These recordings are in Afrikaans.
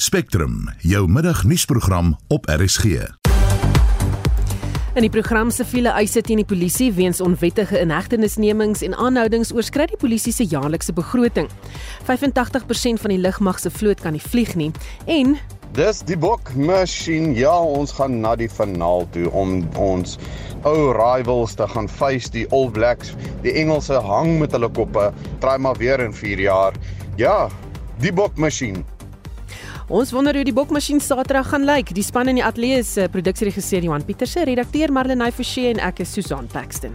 Spectrum, jou middagnuusprogram op RSG. In die program siviele eise teen die polisie weens onwettige inhegtenisnemings en aanhoudings oorskry die polisie se jaarlikse begroting. 85% van die lugmag se vloot kan nie vlieg nie en Dis die bokmasjien. Ja, ons gaan na die finaal toe om ons ou rivals te gaan face die All Blacks. Die Engelse hang met hulle koppe. Try maar weer in 4 jaar. Ja, die bokmasjien. Ons wonder hoe die bokmasjien Saterdag gaan lyk. Die span in die ateljee is uh, produksieregisseur Johan Pieterse, redakteur Marlenae Forsie en ek is Susan Paxton.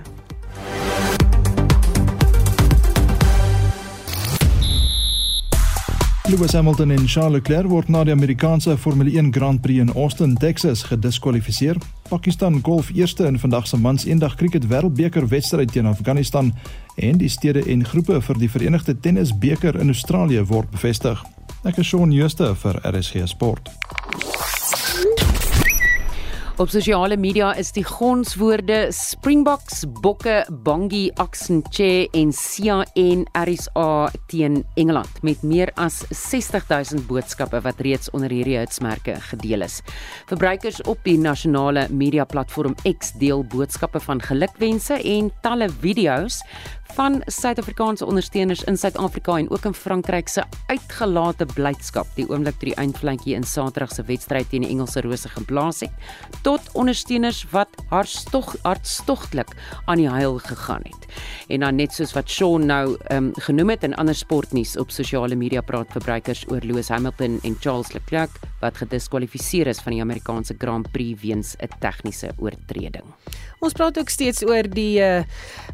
Lewis Hamilton en Charles Leclerc word na die Amerikaanse Formule 1 Grand Prix in Austin, Texas gediskwalifiseer. Pakistan golf eerste in vandag se mans eendag cricket wêreldbeker wedstryd teen Afghanistan en die stede en groepe vir die Verenigde Tennisbeker in Australië word bevestig. Ek is Shaun Jooste vir RSG Sport. Op sosiale media is die gonswoorde Springboks, Bokke, Bongi, Aksenche en Sia en RSA teen Engeland met meer as 60000 boodskappe wat reeds onder hierdie hitsmerke gedeel is. Verbruikers op die nasionale media platform X deel boodskappe van gelukwense en talle video's van Suid-Afrikaanse ondersteuners in Suid-Afrika en ook in Frankryk se uitgelate blydskap die oomblik toe die eindflantjie in Saterdag se wedstryd teen die Engelse Rose geblaas het, tot ondersteuners wat hartstog hartstogtelik aan die huil gegaan het. En dan net soos wat Shaun nou um, genoem het in ander sportnuus op sosiale media praat verbruikers oor Lewis Hamilton en Charles Leclerc wat gediskwalifiseer is van die Amerikaanse Grand Prix weens 'n tegniese oortreding. Ons praat ook steeds oor die uh,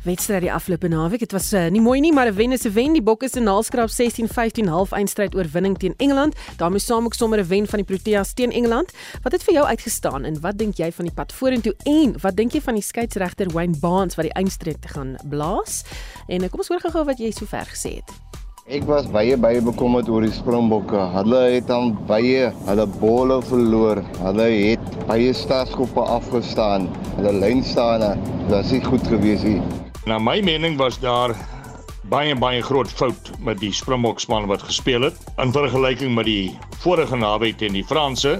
wedstryd die afgelope naweek. Dit was uh, nie mooi nie, maar 'n wen is 'n wen. Die Bokke se naalskraap 16-15 half eindstryd oorwinning teen Engeland. daarmee saam ook sommer 'n wen van die Proteas teen Engeland. Wat het vir jou uitgestaan en wat dink jy van die pad vorentoe en wat dink jy van die skeieregter Wayne Barnes wat die eindstryd gaan blaas? En uh, kom ons hoor gou wat jy sover gesê het. Ek was baie baie bekommerd oor die Springbokke. Hulle het dan baie hulle bolle verloor. Hulle het baie staatskoppe afgestaan. Hulle lynstaane was nie goed gewees nie. Na my mening was daar baie baie groot fout met die Springbok span wat gespeel het in vergelyking met die vorige naweek teen die Franse.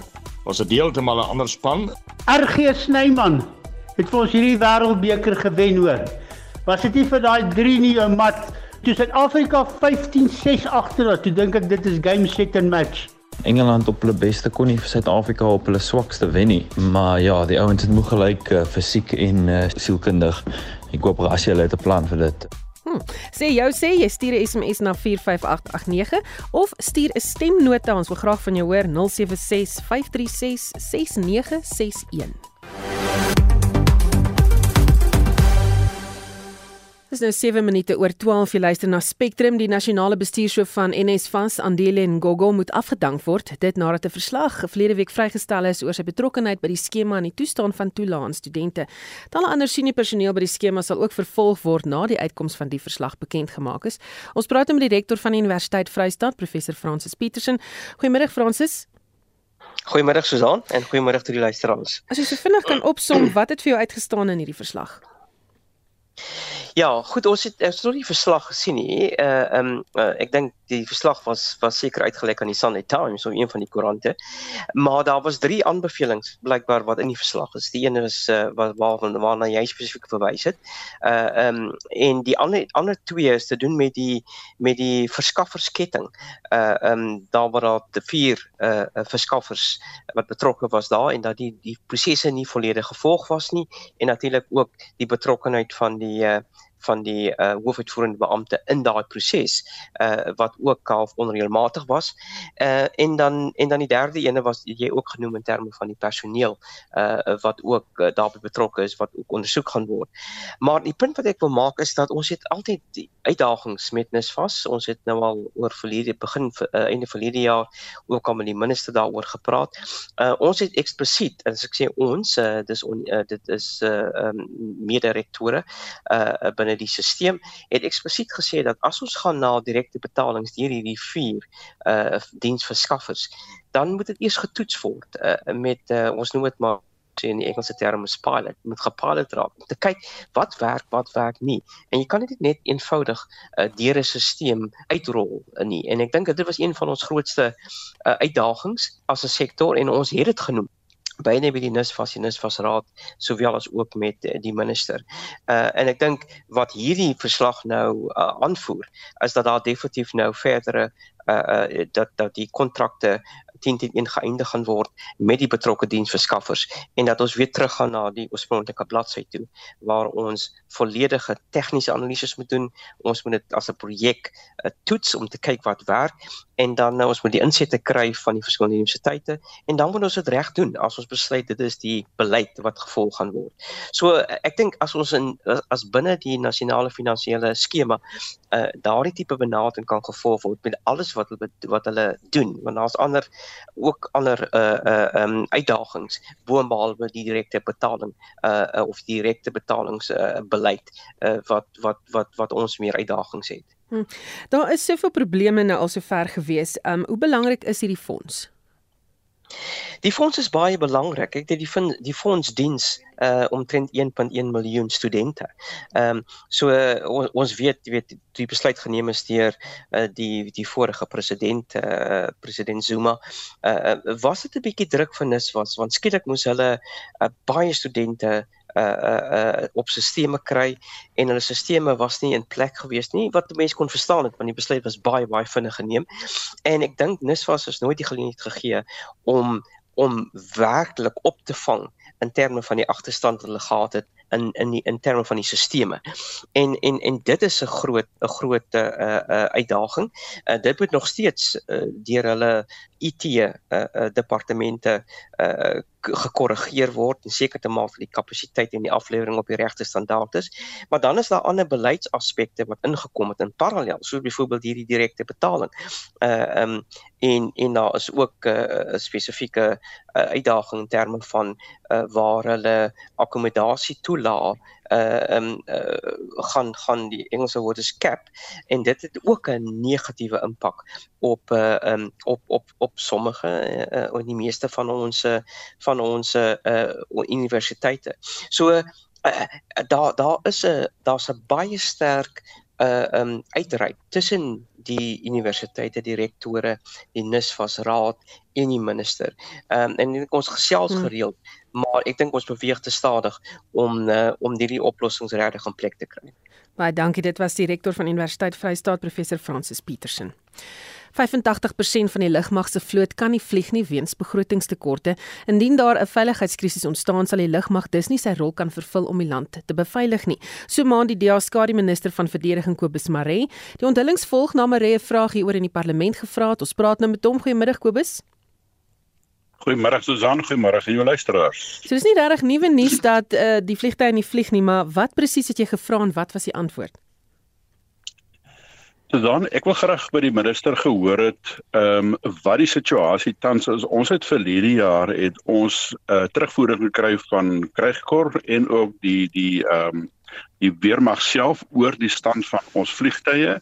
Was 'n deeltemal 'n ander span. RG Snyman het vir ons hierdie wêreldbeker gewen hoor. Was dit nie vir daai 3 nie 'n mat Toe Suid-Afrika 15-6 agter was, toe dink ek dit is game set and match. Engeland op hulle beste kon nie vir Suid-Afrika op hulle swakste wen nie, maar ja, die ouens het moeg gelyk uh, fisiek en uh, sielkundig. Ek hoop Rassie het 'n plan vir dit. Hmm. Sê jou sê jy stuur 'n SMS na 45889 of stuur 'n stemnota ons wil graag van jou hoor 076 536 6961. Dis nou 7 minute oor 12 jy luister na Spectrum die nasionale bestuurshoof van NSFAS Andile Ngogo moet afgedank word dit nadat 'n verslag verlede week vrygestel is oor sy betrokkeheid by die skema en die toestand van toelaat studente. Talle ander senior personeel by die skema sal ook vervolg word na die uitkoms van die verslag bekend gemaak is. Ons praat nou met die rektor van die Universiteit Vryheid professor Francis Petersen. Goeiemôre Francis. Goeiemôre Susan en goeiemôre tot die luisteraars. As jy so vinnig kan opsom wat het vir jou uitgestaan in hierdie verslag? Ja, goed, ons het ons het nog nie verslag gesien nie. Uh ehm um, uh, ek dink die verslag was was seker uitgelek aan die Sunday Times of een van die koerante. Maar daar was drie aanbevelings blykbaar wat in die verslag is. Die een is uh wat waarvan waarna jy spesifiek verwys het. Uh ehm um, en die ander ander twee is te doen met die met die verskaffersketting. Uh ehm um, daar waar daar te vier uh verskaffers wat betrokke was daar en dat die die prosesse nie volledig gevolg was nie en natuurlik ook die betrokkeheid van die uh van die uh, hoofuitvoerende beampte in daai proses uh, wat ook half onreëlmatig was. Uh, en dan en dan die derde ene was jy ook genoem in terme van die personeel uh, wat ook uh, daarbey betrokke is wat ook ondersoek gaan word. Maar die punt wat ek wil maak is dat ons het altyd uitdagings met NISVAS. Ons het nou al oor verlede begin uh, einde verlede jaar ook al met die minister daaroor gepraat. Uh, ons het eksplisiet as ek sê ons uh, dis on, uh, dit is uh, um, mede-direktore uh, binne die stelsel het eksplisiet gesê dat as ons gaan na direkte betalings deur hierdie vier uh diensverskaffers dan moet dit eers getoets word uh, met uh, ons noem dit maar sê in die Engelse term is pilot, moet gepilot raak om te kyk wat werk, wat werk nie. En jy kan dit net eenvoudig uh, deur 'n stelsel uitrol nie. En ek dink dit was een van ons grootste uh, uitdagings as 'n sektor en ons het dit genoem beide by die NISFAS en NISFAS raad sowel as ook met uh, die minister. Uh en ek dink wat hierdie verslag nou uh, aanvoer is dat daar definitief nou verdere uh, uh dat dat die kontrakte 10 teen 1 geëindig gaan word met die betrokke diensverskaffers en dat ons weer teruggaan na die oorspronklike bladsy toe waar ons volledige tegniese analises moet doen. Ons moet dit as 'n projek toets om te kyk wat werk en dan nou ons moet die insette kry van die verskillende universiteite en dan moet ons dit reg doen as ons besluit dit is die beleid wat gevolg gaan word. So ek dink as ons in as binne die nasionale finansiële skema uh, daardie tipe benadering kan gevolg word met alles wat hulle wat hulle doen want daar's ander ook ander uh uh um uitdagings boonbehalwe die direkte betaling uh, uh of direkte betalings uh beleid uh wat wat wat wat ons meer uitdagings het. Hm. Daar is soveel probleme nou al sover gewees. Um hoe belangrik is hierdie fonds? Die fonds is baie belangrik. Ek dink die die fonds diens uh omtrent 1.1 miljoen studente. Ehm um, so uh, ons, ons weet weet die besluit geneem is deur uh die die vorige president uh president Zuma. Uh was dit 'n bietjie druk van nis was want skielik moes hulle uh, baie studente uh uh, uh op sisteme kry en hulle sisteme was nie in plek gewees nie wat mense kon verstaan het want die besluit was baie baie vinnig geneem en ek dink NISFAS is nooit die geleentheid gegee om om werklik op te vang in terme van die agterstand wat hulle gehad het in in die in terme van die sisteme. En en en dit is 'n groot 'n groot uh uh uitdaging. Uh, dit moet nog steeds uh, deur hulle IT uh, uh departemente uh gekorrigeer word en seker te maak dat die kapasiteit en die aflewering op die regte standaard is. Maar dan is daar ander beleidsaspekte wat ingekom het in parallel, soos byvoorbeeld hierdie direkte betaling. Uh um en en daar is ook 'n uh, spesifieke uh, uitdaging in terme van uh, waar hulle akkommodasie toelaat uh um uh, gaan gaan die Engelse woord is cap en dit het ook 'n negatiewe impak op uh um op op op sommige uh, uh die meeste van ons van ons uh universiteite. So uh, daar daar is 'n daar's 'n baie sterk uh um uitreik tussen die universiteite die rektore die NISFAS raad en die minister. Um en ons gesels hmm. gereeld maar ek dink ons beweeg te stadig om uh, om hierdie oplossings regtig in plek te kry. Baie dankie. Dit was die rektor van Universiteit Vryheid professor Francis Petersen. 85% van die lugmag se vloot kan nie vlieg nie weens begrotingstekorte. Indien daar 'n veiligheidskrisis ontstaan, sal die lugmag dus nie sy rol kan vervul om die land te beveilig nie. So maan die DA skadu minister van verdediging Kobus Maree. Die onthullings volg na Maree 'n vraag hieroor in die parlement gevra het. Ons praat nou met hom. Goeiemiddag Kobus. Goeiemôre Susan, goeiemôre aan jou luisteraars. So dis nie regtig nuwe nuus dat uh, die vliegtye nie vlieg nie, maar wat presies het jy gevra en wat was die antwoord? Susan, ek wil graag by die minister gehoor het ehm um, wat die situasie tans is. Ons het verlede jaar het ons uh, terugvoering gekry van Krygkor en ook die die ehm um, die weermag self oor die stand van ons vliegtye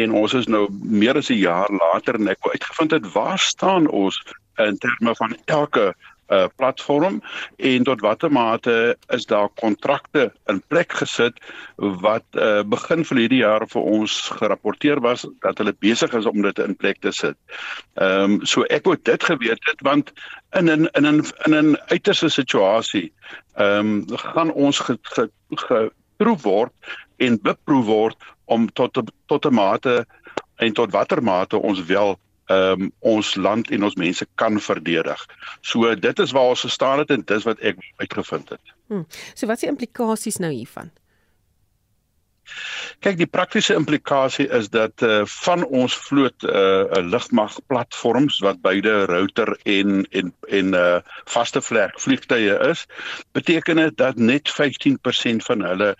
en ons is nou meer as 'n jaar later en ek wou uitgevind het waar staan ons in terme van elke uh platform en tot watter mate is daar kontrakte in plek gesit wat uh begin vir hierdie jaar vir ons gerapporteer was dat hulle besig is om dit in plek te sit. Ehm um, so ek wou dit geweet het want in in in in in 'n uiterste situasie ehm um, gaan ons geproef word en beproef word om tot tot 'n mate en tot watter mate ons wel ehm um, ons land en ons mense kan verdedig. So dit is waar ons gestaan het en dis wat ek uitgevind het. Hmm. So wat is die implikasies nou hiervan? Kyk, die praktiese implikasie is dat uh van ons vloot uh 'n lugmag platforms wat beide router en en en uh vaste vlek vliegtye is, beteken dit dat net 15% van hulle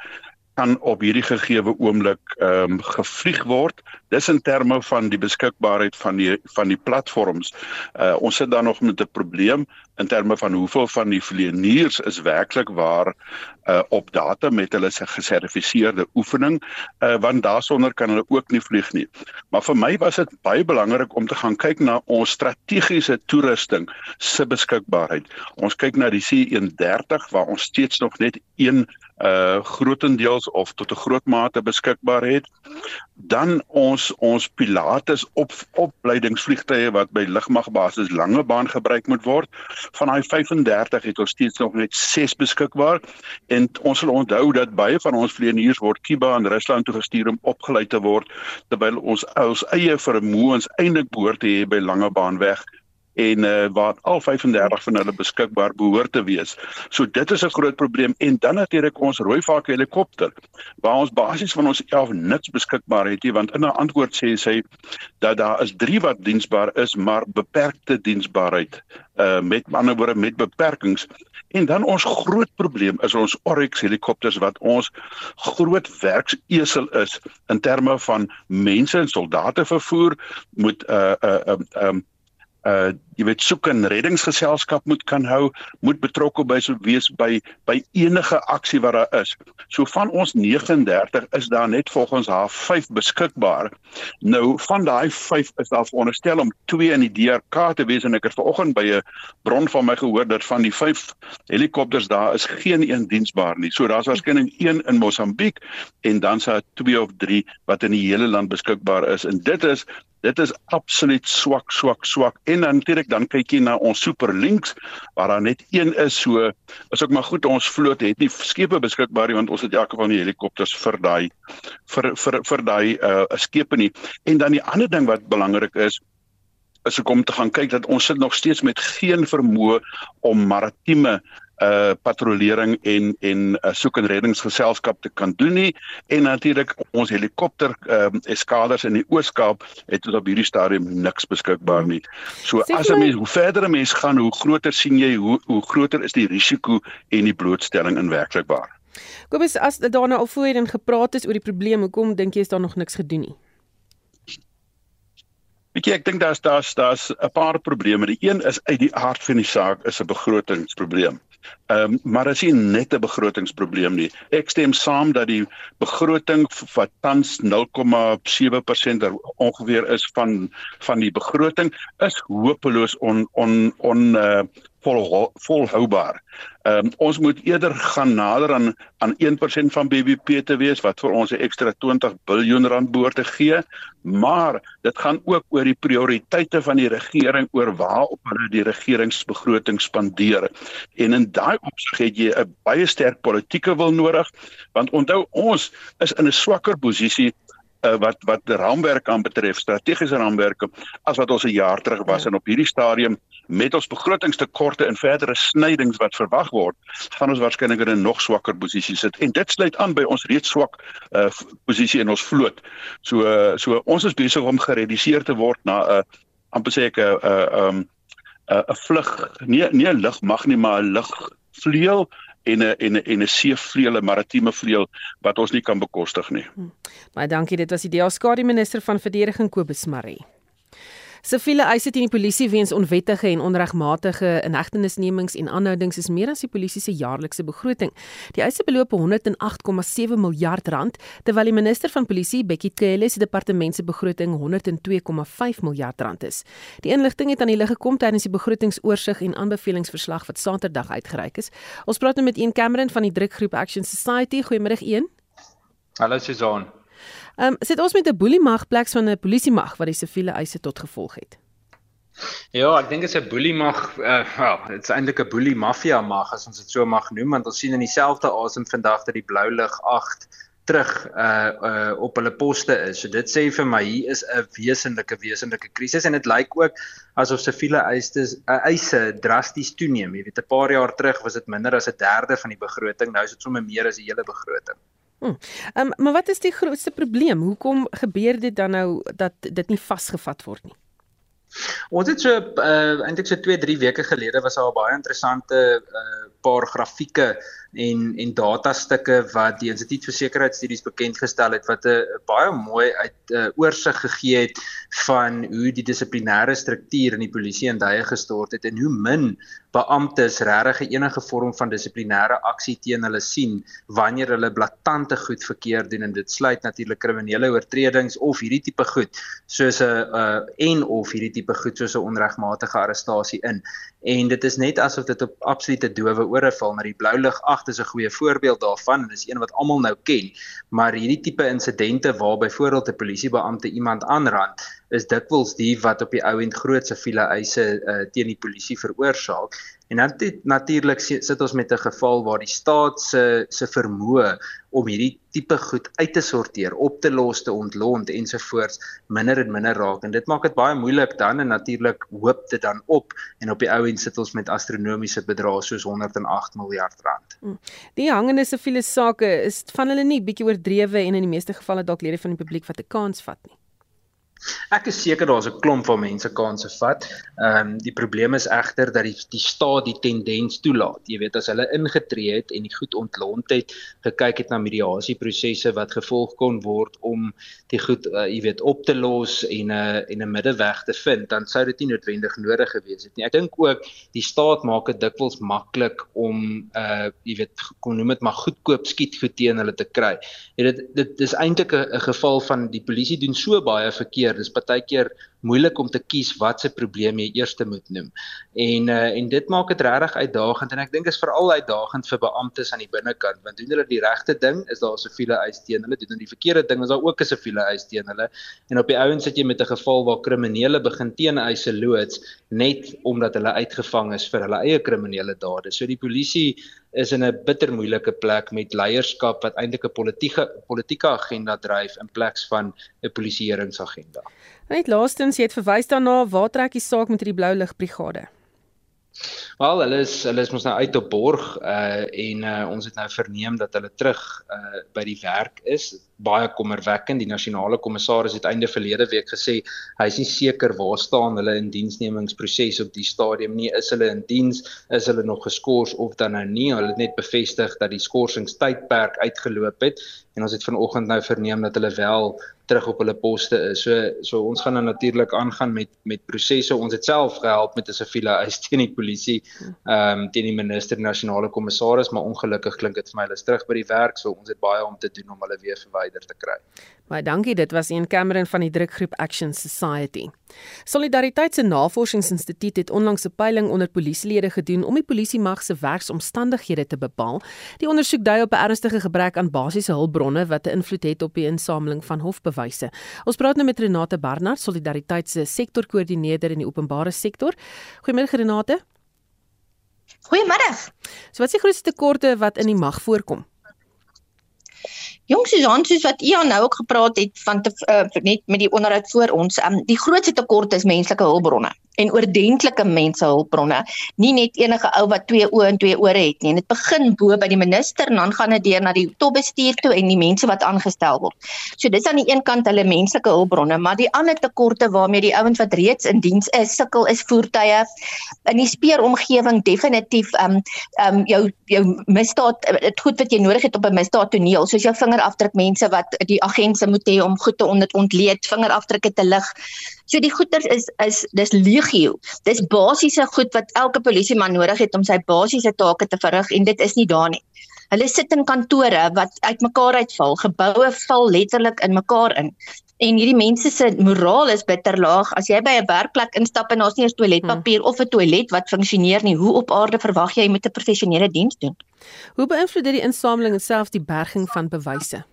kan op hierdie gegeewe oomblik ehm um, gevlieg word. Dis in terme van die beskikbaarheid van die van die platforms. Uh ons sit dan nog met 'n probleem in terme van hoeveel van die vlieëniers is werklik waar uh op data met hulle se gesertifiseerde oefening uh want daarsonder kan hulle ook nie vlieg nie. Maar vir my was dit baie belangrik om te gaan kyk na ons strategiese toerusting se beskikbaarheid. Ons kyk na die C130 waar ons steeds nog net een uh grootendeels of tot 'n groot mate beskikbaar het. Dan ons ons Pilatus op opleidingsvliegtye wat by lugmagbasis Langebaan gebruik moet word. Van daai 35 het ons steeds nog net 6 beskikbaar en ons sal onthou dat baie van ons vlieëniers word Kiba in Rusland toe gestuur om opgelei te word terwyl ons ons eie vermoëns eintlik behoort te hê by Langebaan weg en uh, waar al 35 van hulle beskikbaar behoort te wees. So dit is 'n groot probleem en dan natuurlik ons rooi vark helikopter waar ons basies van ons 11 niks beskikbaar het nie want in 'n antwoord sê sy dat daar is 3 wat diensbaar is maar beperkte diensbaarheid uh met ander woorde met beperkings en dan ons groot probleem is ons Oryx helikopters wat ons groot werksesel is in terme van mense en soldate vervoer moet uh uh um uh, uh jy weet soek en reddingsgeselskap moet kan hou, moet betrokke by so wees by by enige aksie wat daar is. So van ons 39 is daar net volgens haar 5 beskikbaar. Nou van daai 5 is daar veronderstel om 2 in die DRK te wees en ek het vanoggend by 'n bron van my gehoor dat van die 5 helikopters daar is geen een diensbaar nie. So daar's waarskynlik een in Mosambiek en dan sou 2 of 3 wat in die hele land beskikbaar is en dit is Dit is absoluut swak swak swak. En natuurlik dan kyk jy na ons superlinks waar daar net een is so is ook maar goed ons vloot het nie skepe beskikbaar nie want ons het elke van die helikopters vir daai vir vir vir daai uh skepe nie. En dan die ander ding wat belangrik is is om te gaan kyk dat ons sit nog steeds met geen vermoë om maritieme uh patrollering en en uh, soek en reddingsgeselskap te kan doen nie en natuurlik ons helikopter ehm uh, eskaders in die Oos-Kaap het tot op hierdie stadium niks beskikbaar nie. So Sê as 'n mens hoe verder 'n mens gaan, hoe groter sien jy hoe hoe groter is die risiko en die blootstelling in werklikbaar. Kobus as daarna al voorheen gepraat is oor die probleem, hoekom dink jy is daar nog niks gedoen nie? Weet jy, ek dink daar's daar's daar's 'n paar probleme. Die een is uit die aard van die saak is 'n begrotingsprobleem. Ehm um, maar as jy net 'n begrotingsprobleem nie. Ek stem saam dat die begroting wat tans 0,7% ongeveer is van van die begroting is hopeloos on on on uh, vol volhoubaar. Ehm um, ons moet eerder gaan nader aan aan 1% van BBP te wees wat vir ons 'n ekstra 20 miljard rand behoort te gee, maar dit gaan ook oor die prioriteite van die regering oor waarop hulle die regeringsbegroting spandeer. En in daai opsig het jy 'n baie sterk politieke wil nodig, want onthou ons is in 'n swakker posisie uh, wat wat raamwerk aanbetref, strategiese raamwerke as wat ons 'n jaar terug was ja. en op hierdie stadium met ons begrotingstekorte en verdere snydings wat verwag word, gaan ons waarskynlik in 'n nog swakker posisie sit. En dit sluit aan by ons reeds swak uh, posisie in ons vloot. So uh, so ons is besig om gereduseer te word na 'n uh, amper sê ek 'n uh, 'n um, 'n uh, vlug, nie nie 'n lug mag nie, maar 'n lugvleuel en 'n en 'n en 'n seevleuel, 'n maritieme vleuel wat ons nie kan bekostig nie. Hm. Baie dankie, dit was die DA minister van verdediging Kobus Maree. Siviele eise teen die polisie weens onwettige en onregmatige inhegtenisnemings en aanhoudings is meer as die polisie se jaarlikse begroting. Die eise beloop 108,7 miljard rand, terwyl die minister van polisie, Bekkie Cele, se departement se begroting 102,5 miljard rand is. Die inligting het aan die lig gekom tydens die begrotingsoorsig en aanbevelingsverslag wat Saterdag uitgereik is. Ons praat nou met Ian Cameron van die drukgroep Action Society. Goeiemôre Ian. Hallo Susan. Ehm um, sit ons met 'n boelie mag plek van 'n polisie mag wat die siviele eise tot gevolg het. Ja, ek dink dit is 'n boelie mag uh wel, dit is eintlik 'n boelie mafia mag as ons dit so mag noem want ons sien in dieselfde asem vandag dat die blou lig 8 terug uh uh op hulle poste is. So dit sê vir my hier is 'n wesenlike wesenlike krisis en dit lyk ook asof siviele eise uh, eise drasties toeneem. Jy weet 'n paar jaar terug was dit minder as 'n derde van die begroting, nou is dit sommer meer as die hele begroting. Hm. Ehm um, maar wat is die grootste probleem? Hoekom gebeur dit dan nou dat dit nie vasgevat word nie? Ons het so uh eintlik so 2, 3 weke gelede was daar 'n baie interessante uh paar grafieke en en datastukke wat die Instituut vir Sekuriteitsstudies bekend gestel het wat 'n baie mooi uit 'n uh, oorsig gegee het van hoe die dissiplinêre struktuur in die polisie in duie gestort het en hoe min beamptes regtig enige vorm van dissiplinêre aksie teen hulle sien wanneer hulle blaatante goed verkeerd doen en dit sluit natuurlik kriminele oortredings of hierdie tipe goed soos 'n uh, en of hierdie tipe goed soos 'n onregmatige arrestasie in. En dit is net asof dit op absolute dowe ore val maar die blou lig 8 is 'n goeie voorbeeld daarvan en dis een wat almal nou ken maar hierdie tipe insidente waar byvoorbeeld 'n polisiebeampte iemand aanrand is dikwels die wat op die ou end groot siviele eise uh, teen die polisie veroorsaak En dan natuurlik sit ons met 'n geval waar die staat se se vermoë om hierdie tipe goed uit te sorteer, op te los, te ontlont ensovoorts minder en minder raak en dit maak dit baie moeilik dan en natuurlik hoop dit dan op en op die ou end sit ons met astronomiese bedrae soos 108 miljard rand. Hmm. Die hangende siviele sake is van hulle nie bietjie oordrewe en in die meeste gevalle dalk lede van die publiek wat 'n kans vat nie. Ek is seker daar's 'n klomp van mense kanse vat. Ehm um, die probleem is egter dat die die staat die tendens toelaat. Jy weet as hulle ingetree het en die goed ontlont het, gekyk het na mediasieprosesse wat gevolg kon word om die goed uh, jy weet op te los en 'n uh, en 'n middeweg te vind, dan sou dit nie noodwendig nodig gewees het nie. Ek dink ook die staat maak dit dikwels maklik om uh jy weet kom noem dit maar goedkoop skietgoed teen hulle te kry. Jy weet dit dit is eintlik 'n geval van die polisie doen so baie verkeer dis partykeer moeilik om te kies watse probleem jy eers moet noem. En uh, en dit maak dit regtig uitdagend en ek dink is veral uitdagend vir beamptes aan die binnekant want doen hulle die regte ding is daar siviele eis teen hulle, doen hulle die verkeerde ding is daar ook 'n siviele eis teen hulle. En op die ouens sit jy met 'n geval waar kriminele begin teen eise loods net omdat hulle uitgevang is vir hulle eie kriminele dade. So die polisie is in 'n bitter moeilike plek met leierskap wat eintlik 'n politieke politieke agenda dryf in plaas van 'n polisieeringsagenda. Net laastens, jy het verwys daarna waar trek die saak met hierdie blou lig brigade? Wel, hulle is hulle is mos nou uit op borg uh en uh ons het nou verneem dat hulle terug uh by die werk is. Baie kommerwekkend. Die nasionale kommissaris het einde verlede week gesê hy is nie seker waar staan hulle in diensnemingsproses op die stadium nie. Is hulle in diens? Is hulle nog geskort of dan nou nie? Hulle het net bevestig dat die skorsingstydperk uitgeloop het en ons het vanoggend nou verneem dat hulle wel terug op hulle poste is. So so ons gaan nou natuurlik aangaan met met prosesse. Ons het self gehelp met 'n siviele eis teen die polisie, ehm um, teen die minister nasionale kommissaris, maar ongelukkig klink dit vir my hulle is terug by die werk, so ons het baie om te doen om hulle weer verwyder te kry. Baie dankie, dit was een Cameron van die drukgroep Action Society. Solidariteit se Navorsingsinstituut het onlangs 'n peiling onder polisielede gedoen om die polisie mag se werksomstandighede te bepaal. Die ondersoek dui op 'n ernstige gebrek aan basiese hulpbronne wat 'n invloed het op die insameling van hofbewyse. Ons praat nou met Renate Barnard, Solidariteit se sektorkoördineerder in die openbare sektor. Goeiemôre Renate. Goeiemôre. So wat is die grootste tekorte wat in die mag voorkom? Jong Susan, soos wat Ian nou ook gepraat het van te, uh, net met die onderhoud voor ons, um, die grootste tekort is menslike hulpbronne en oordentlike mensehulpbronne, nie net enige ou wat twee oë en twee ore het nie. En dit begin bo by die minister en dan gaan dit deur na die topbestuur toe en die mense wat aangestel word. So dis aan die een kant hulle menslike hulpbronne, maar die ander tekorte waarmee die ouens wat reeds in diens is, sukkel is voertuie in die speuromgewing definitief um um jou jou misdaad dit goed wat jy nodig het op 'n misdaad toneel, soos jou vingerafdruk mense wat die agente moet hê om goed te ontleed, vingerafdrukke te lig. So die goeders is is dis legio. Dis basiese goed wat elke polisieman nodig het om sy basiese take te verrig en dit is nie daar nie. Hulle sit in kantore wat uitmekaar uitval, geboue val letterlik in mekaar in. En hierdie mense se moraal is bitter laag. As jy by 'n werkplek instap en daar's nie eens toiletpapier hmm. of 'n toilet wat funksioneer nie, hoe op aarde verwag jy met 'n professionele diens doen? Hoe beïnvloed dit die insameling en selfs die berging van bewyse?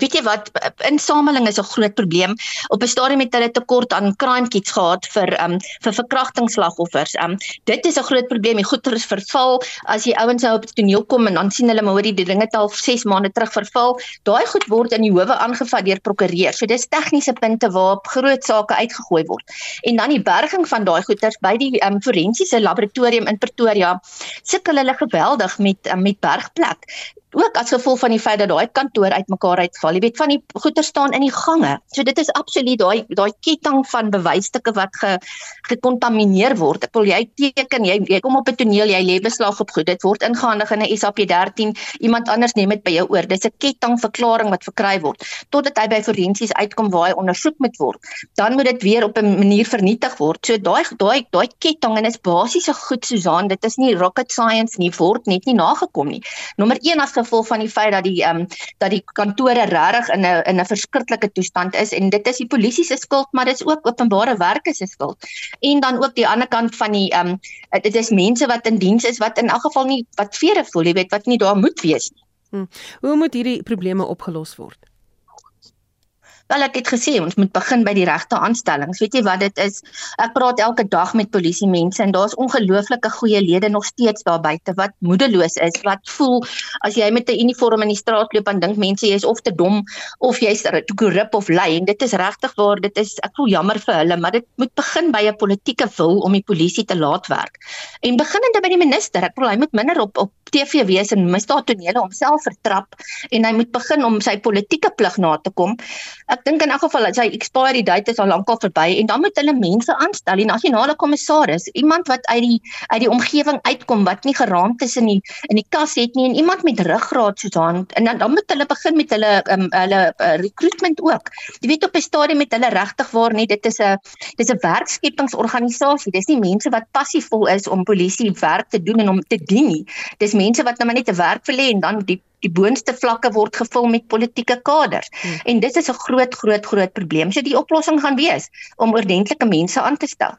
Weet jy wat? Insameling is 'n groot probleem. Op 'n stadium het hulle tekort aan crime kits gehad vir um vir verkrachtingsslagoffers um dit is 'n groot probleem. Die goeder is verval. As jy ouens nou op die toneel kom en dan sien hulle maar hoe die dinge al 6 maande terug verval. Daai goed word in die howe aangevat deur prokureurs. So dis tegniese punte waarop groot sake uitgegooi word. En dan die berging van daai goeder by die um forensiese laboratorium in Pretoria sukkel hulle geweldig met um, met bergplek ook as gevolg van die feit dat daai kantoor uitmekaar uitval. Jy weet van die goeder staan in die gange. So dit is absoluut daai daai ketting van bewysstukke wat ge gekontamineer word. Ek wil jy teken jy, jy kom op 'n toneel, jy lê beslag op goed. Dit word ingehandig in 'n SAP13. Iemand anders neem dit by jou oor. Dis 'n ketting verklaring wat verkry word totdat hy by forensies uitkom waar hy ondersoek moet word. Dan moet dit weer op 'n manier vernietig word. So daai daai daai ketting en is basiese goed Susan, dit is nie rocket science nie, word net nie nagekom nie. Nommer 1 as gevolg van die feit dat die ehm um, dat die kantore regtig in 'n in 'n verskriklike toestand is en dit is die polisie se skuld, maar dit is ook openbare werke se skuld. En dan ook die ander kant van die ehm um, dit is mense wat in diens is wat in elk geval nie wat vere voel, jy weet, wat nie daar moet wees nie. Hmm. Hoe moet hierdie probleme opgelos word? Wel ek het gesê ons moet begin by die regte aanstellings. Weet jy wat dit is? Ek praat elke dag met polisie mense en daar's ongelooflike goeie lede nog steeds daar buite wat moedeloos is, wat voel as jy met 'n uniform in die straat loop en dink mense jy is of te dom of jy's korrup of lui en dit is regtig waar dit is ek voel jammer vir hulle, maar dit moet begin by 'n politieke wil om die polisie te laat werk. En beginnende by die minister, ek bedoel hy moet minder op op TV wees en misdaadtonele homself vertrap en hy moet begin om sy politieke plig na te kom. Ek dink in elk geval dat sy expiry date is al lankal verby en dan moet hulle mense aanstel, die nasionale kommissaris, iemand wat uit die uit die omgewing uitkom wat nie geraamd is in die in die kas het nie en iemand met ruggraat soos aan en dan dan moet hulle begin met hulle um, hulle uh, recruitment ook. Jy weet op 'n stadium met hulle regtig waar nie dit is 'n dis 'n werkskepingsorganisasie. Dis nie mense wat passievol is om polisie werk te doen en om te dien nie. Dis mense wat nou maar net 'n werk wil hê en dan die die boonste vlakke word gevul met politieke kaders. Hmm. En dit is 'n groot groot groot probleem. So die oplossing gaan wees om ordentlike mense aan te stel.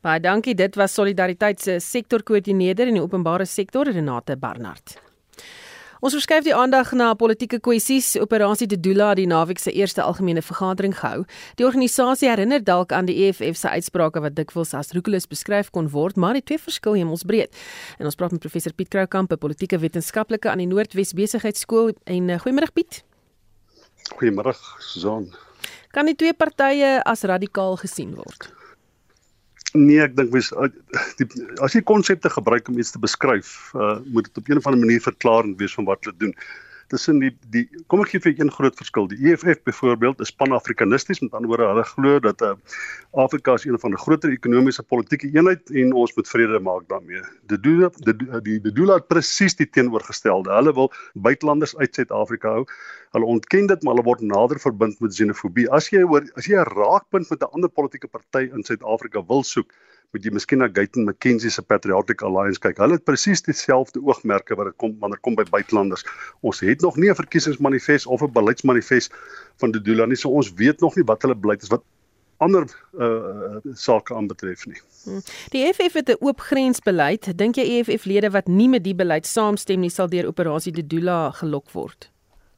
Baie dankie. Dit was Solidariteit se sektorkoördineerder in die openbare sektor Renate Barnard. Ons verskuif die aandag na politieke kwessies. Operasie Dedula het die naweek se eerste algemene vergadering gehou. Die organisasie herinner dalk aan die EFF se uitsprake wat dikwels as roekeloos beskryf kon word, maar die twee verskil hemelsbreed. En ons praat met professor Piet Kroukamp, 'n politieke wetenskaplike aan die Noordwes Besigheidsskool en uh, goeiemôre Piet. Goeiemôre Susan. Kan die twee partye as radikaal gesien word? Nee, ek dink mens as jy konsepte gebruik om iets te beskryf, uh, moet dit op 'n of ander manier verklarend wees van wat hulle doen. Tussen die die kom ek gee vir een groot verskil. Die EFF byvoorbeeld is pan-afrikanisties, met ander woorde, hulle glo dat uh, Afrika is een van die groter ekonomiese politieke eenheid en ons moet vrede maak daarmee. Dit doen die die doel het presies die teenoorgestelde. Hulle wil buitelanders uit Suid-Afrika hou. Hulle ontken dit, maar hulle word nader verbind met xenofobie. As jy hoor as jy 'n raakpunt met 'n ander politieke party in Suid-Afrika wil soek, moet jy miskien na Gayton McKenzie se Patriotic Alliance kyk. Hulle het presies dieselfde oogmerke wat dit kom wanneer kom by buitelanders. Ons het nog nie 'n verkiesingsmanifest of 'n beleidsmanifest van die Dula nie, so ons weet nog nie wat hulle beleid is wat ander uh sake aanbetref nie. Hmm. Die EFF het 'n oop grensbeleid. Dink jy EFF-lede wat nie met die beleid saamstem nie, sal deur operasie Dedula gelok word?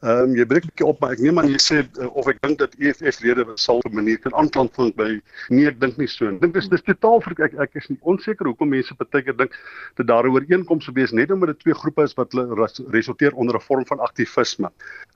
Ehm um, jy breek 'n bietjie op maar ek neem aan jy sê uh, of ek dink dat EFF lede sal op 'n manier kan aanklank vind by nee ek dink nie so. Ek dink dis dis totaal vir ek ek is nie onseker hoekom mense baie keer dink dat daar 'n ooreenkoms sou wees net omdat dit twee groepe is wat resulteer onder 'n vorm van aktivisme.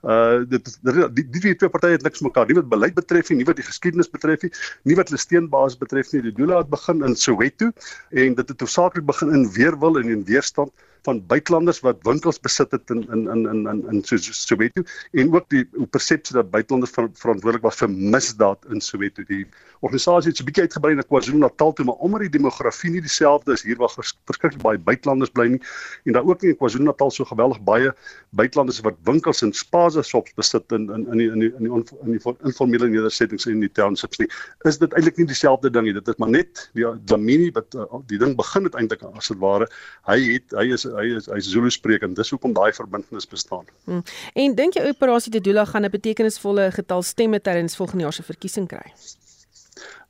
Uh dit die die twee partye het niks mekaar nie wat beleid betref nie, nie wat die geskiedenis betref nie, nie wat hulle steenbaas betref nie. Die doel het begin in Soweto en dit het hoofsaaklik begin in weerwil en in weerstand van buitelanders wat winkels besit het in in in in in, in Soweto en ook die persepsie dat buitelanders ver, verantwoordelik was vir misdaad in Soweto. Die organisasie het so 'n bietjie uitgebrei na KwaZulu-Natal toe, maar omdat die demografie nie dieselfde is hier waar verskriklik baie buitelanders bly nie en daar ook nie in KwaZulu-Natal so geweldig baie buitelanders wat winkels en spaza shops besit in in in die in die in die, in die informele nedersettings in die townships nie. Is dit eintlik nie dieselfde ding nie. Dit is maar net die Damini wat uh, die ding begin het eintlik as dit ware. Hy het hy is hy is hy Zulu sprekend. Dis hoekom daai verbintenis bestaan. Hmm. En dink jy operasie Dedula gaan 'n betekenisvolle getal stemme tydens volgende jaar se verkiesing kry?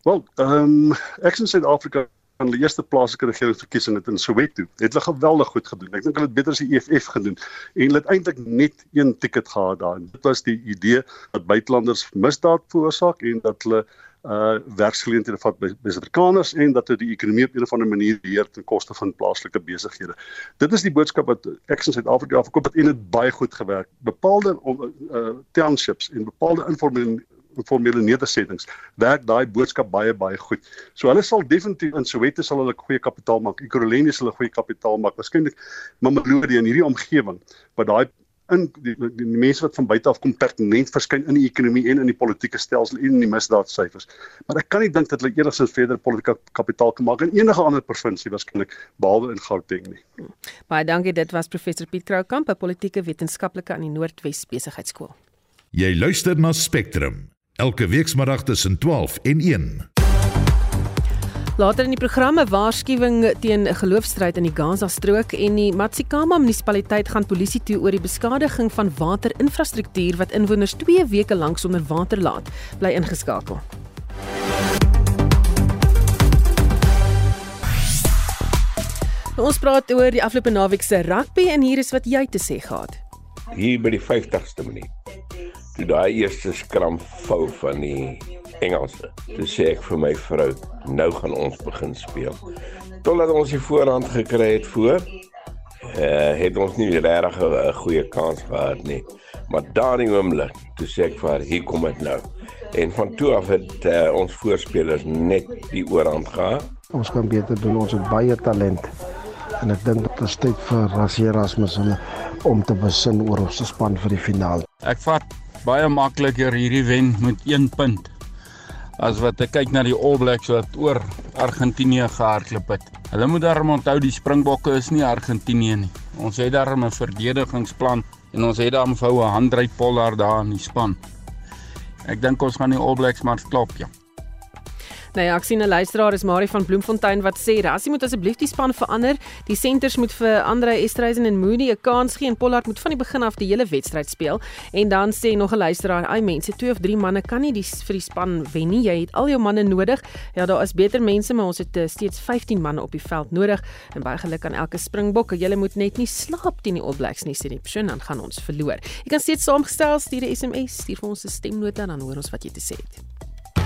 Wel, ehm um, ek in Suid-Afrika van die eerste plaaslike regeringsverkiesing het in Soweto. Het hulle geweldig goed gedoen. Ek dink hulle het beter as die EFF gedoen en hulle het eintlik net een ticket gehad daar. Dit was die idee dat buitelanders misdaad veroorsaak en dat hulle uh werksgeleenthede vat by Suid-Afrikaners en dat dit die ekonomie op 'n of ander manier beheer ten koste van plaaslike besighede. Dit is die boodskap wat ek in Suid-Afrika verkoop het en dit baie goed gewerk. Bepaalde uh townships en bepaalde informele formele nedersettings werk daai boodskap baie baie goed. So hulle sal definitief in Soweto sal hulle goeie kapitaal maak. Ekurhuleni sal hulle goeie kapitaal maak. Waarskynlik Mamelodi in hierdie omgewing wat daai in die, die, die mense wat van buite af kom pertinent verskyn in die ekonomie en in die politieke stelsel en in die misdaadsyfers. Maar ek kan nie dink dat hulle enigsins verder politieke kapitaal kan maak in enige ander provinsie waarskynlik behalwe in Gauteng nie. Baie dankie, dit was professor Piet Kroukamp, 'n politieke wetenskaplike aan die Noordwes Besigheidsskool. Jy luister na Spectrum elke weekmiddag tussen 12 en 1. Later in die programme waarskuwing teen 'n geloofstryd in die Gaza-strook en die Matsikama munisipaliteit gaan polisie toe oor die beskadiging van waterinfrastruktuur wat inwoners 2 weke lank sonder water laat. Bly ingeskakel. Ons praat oor die afgelope naweek se rugby en hier is wat jy te sê gehad. Hier by die 50ste minuut. Toe daai eerste skram vou van die Engelse. Toe sê ek vir my vrou, nou gaan ons begin speel. Totdat ons die voorhand gekry het voor, uh, het ons nie regtig 'n goeie kans gehad nie. Maar daardie oomblik, toe sê ek vir haar, hier kom dit nou. En van toe af het uh, ons voorspelers net die oorhand gehad. Ons kan beter doen, ons het baie talent. En ek dink dit is tyd vir Rassie Erasmus om om te besin oor ons span vir die finaal. Ek vat baie makliker hierdie wen met 1 punt as wat ek kyk na die All Blacks wat oor Argentinië gehardloop het. Hulle moet daarom onthou die Springbokke is nie Argentinië nie. Ons het daar 'n verdedigingsplan en ons het daar 'n voue Handrey Pollard daar in die span. Ek dink ons gaan die All Blacks maar klop, ja. Ja, ek sien 'n luisteraar is Marie van Bloemfontein wat sê Rassie moet asseblief die span verander. Die senters moet vir Andre Estreisen en Moody 'n kans gee en Pollard moet van die begin af die hele wedstryd speel. En dan sê nog 'n luisteraar, "Ai mense, twee of drie manne kan nie die vir die span wen nie. Jy het al jou manne nodig." Ja, daar is beter mense, maar ons het uh, steeds 15 manne op die veld nodig en baie geluk aan elke Springbok. Julle moet net nie slaap teen die All Blacks nie, sê die persoon, dan gaan ons verloor. Jy kan steeds saamgestel, stuur 'n SMS, stuur vir ons 'n stemnota dan hoor ons wat jy te sê het.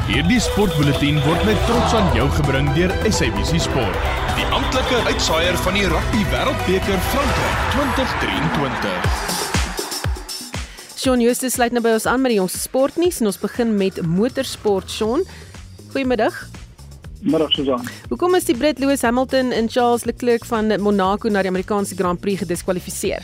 Hierdie sportbulletin word met trots aan jou gebring deur SABC Sport, die amptelike uitsaaier van die Rugby Wêreldbeker Frankryk 2023. Shaun Justus sluit nou by ons aan met die jongste sportnuus en ons begin met motorsport. Shaun, goeiemiddag. Middag Susan. Hoekom is die Brit Lewis Hamilton en Charles Leclerc van Monaco na die Amerikaanse Grand Prix gediskwalifiseer?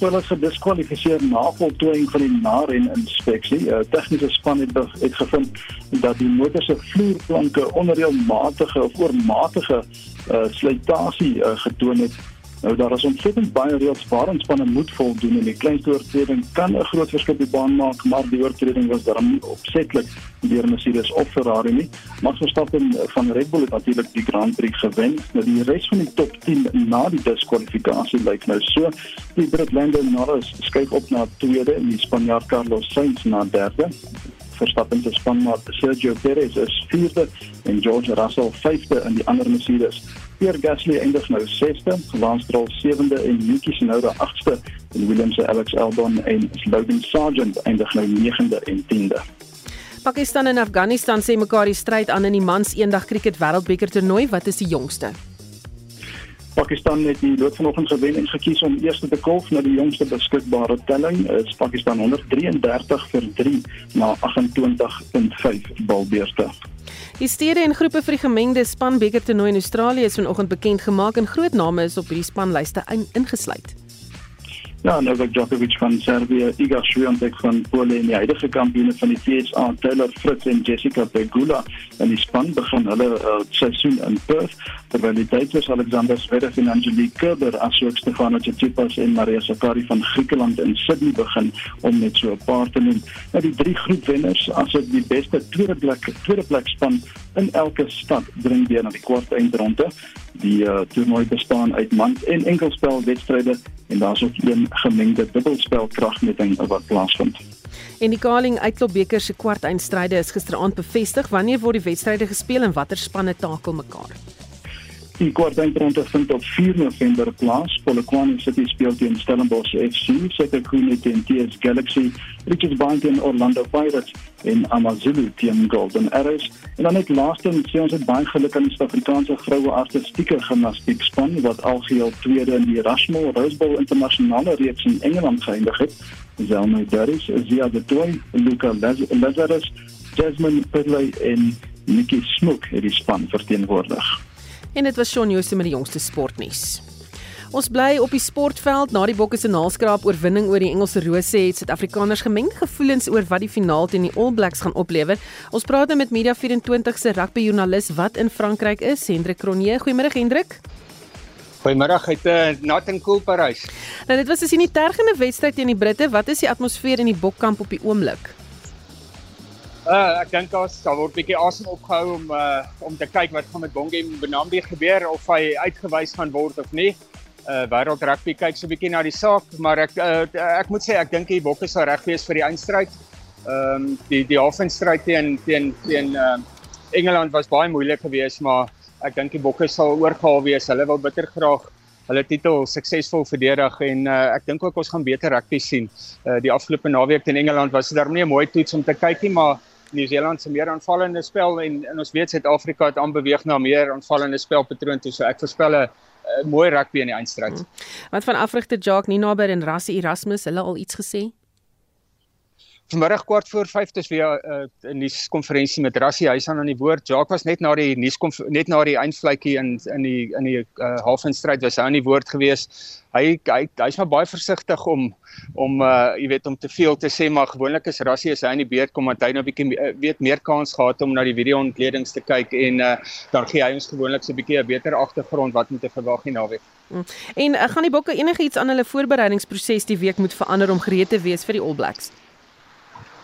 Hulle is gediskwalifiseer na voltooiing van die na-ren inspeksie. 'n uh, Tegniese span het, het gevind dat die motor se vloerplanke onreëlmatige of oormatige uh, slytasie uh, getoon het Nou daar is ontsettend baie reëls waaraan spanne moet voldoen en die kleinste oortreding kan 'n groot verskil op die baan maak, maar die oortreding was daarom nie opsetlik deur Mercedes of Ferrari nie. Max Verstappen van Red Bull het natuurlik die Grand Prix gewen. Nou die res van die top 10 na die diskwalifikasie lyk nou so. Die Brit Lando Norris skuif op na tweede en die Spanjaard Carlos Sainz na derde. Verstappen se spanmaat Sergio Perez is vierde en George Russell vyfde in die ander Mercedes. Pierre Gasly eindig nou 6ste, Lance Stroll 7de en Yuki Tsunoda 8ste en Williams se Alex Albon en Logan Sargent eindig nou 9de en 10de. Pakistan en Afghanistan sê mekaar die stryd aan in die mans eendag kriket wêreldbeker toernooi, wat is die jongste? Pakistan het die lood vanoggend gewen en gekies om eerste te kolf na die jongste beskikbare telling. Is Pakistan 133 vir 3 na 28.5 balbeurte. Die stede en groepe vir die gemengde spanbeker toernooi in Australië is vanoggend bekend gemaak en groot name is op hierdie spanlyste ingesluit. Ja, Novak Djokovic van Servië, Iga Swiatek van Polen en die huidige kampioene van die TSA, Taylor Fritz en Jessica Pegula in die span begin hulle uh, seisoen in Perth. Terwyl die Duitsers Alexander Zverev en Angelique Kerber asook Stefano Tsitsipas en Maria Sakkari van Griekeland in Sydney begin om net so 'n paar te noem. Nou die drie groepwenners asook die beste tweede plek tweede plek span in elke stad dring deur na die kwart eindronde. Die uh, toernooi bestaan uit man en enkelspel wedstryde en daar's ook een gemengde dubbelspel kragmeting wat plaasvind. En die Kaling Uitklopbeker se kwart eindstryde is gisteraand bevestig. Wanneer word die wedstryde gespeel en watter spanne takel mekaar? Die kwartfinale vind op 4 November plaas. Polokwane City speel teen Stellenbosch FC, Sekhukhune teen TS Galaxy, Richards Bay teen Orlando Pirates en AmaZulu teen Golden Arrows. En dan net laaste en sê ons het baie geluk aan die Suid-Afrikaanse vroue artistieke gimnastiek span wat algeheel tweede in die Rushmore Rose Bowl internasionale reeks in Engeland geëindig het. Zelma Durris, Zia de Toy, Luca Lazarus, Jasmine Pidley en Nikki Smook het die span verteenwoordig. En dit was Shaun Jooste met die jongste sportnuus. Ons bly op die sportveld na die Bokke se naalskraap oorwinning oor die Engelse Rose het Suid-Afrikaners gemengde gevoelens oor wat die finaal teen die All Blacks gaan oplewer. Ons praat nou met Media 24 se rugbyjoernalis wat in Frankryk is, Hendrik Cronje. Goeiemôre Hendrik. Goeiemôre uit uh, en koel Parys. Nou dit was 'n nie tergende wedstryd teen die Britte. Wat is die atmosfeer in die Bokkamp op die oomblik? Uh ek dink daar sal word bietjie asem opgehou om uh om te kyk wat gaan met Bongie Benambi gebeur of hy uitgewys gaan word of nie. Uh wêreld rugby kyk so 'n bietjie na die saak, maar ek uh, ek moet sê ek dink die Bokke sal reg wees vir die eindstryd. Ehm um, die die halfeindstryd teen teen teen uh Engeland was baie moeilik geweest, maar ek dink die Bokke sal oorgehaal wees. Hulle wil bitter graag hulle titel suksesvol verdedig en uh, ek dink ook ons gaan beter rugby sien. Uh, die afgelope naweek teen Engeland was dit darm nie 'n mooi toets om te kyk nie, maar Nieu-Seeland se meer aanvallende spel en en ons weet Suid-Afrika het aanbeweeg na meer aanvallende spelpatroon toe. So ek voorspel 'n mooi rugby in die eindstryd. Hmm. Wat van afrigter Jacques Ninaber en Rassie Erasmus, hulle al iets gesê? Vanmiddag kwart voor 5 dis weer 'n uh, nuuskonferensie met Rassie Huys aan aan die woord. Jacques was net na die nuus net na die eindvletjie in in die in die uh, halfeindstryd was hy aan die woord gewees. Hy hy hy's maar baie versigtig om om uh jy weet om te veel te sê maar gewoonlik is Rassie as hy in die beurt kom want hy nou 'n bietjie weet meer kans gehad om na die video ontledings te kyk en uh dan gee hy ons gewoonlik so 'n bietjie 'n beter agtergrond wat moet te verwag nie naweek. Mm. En uh, gaan die bokke enigiets aan hulle voorbereidingsproses die week moet verander om gereed te wees vir die All Blacks?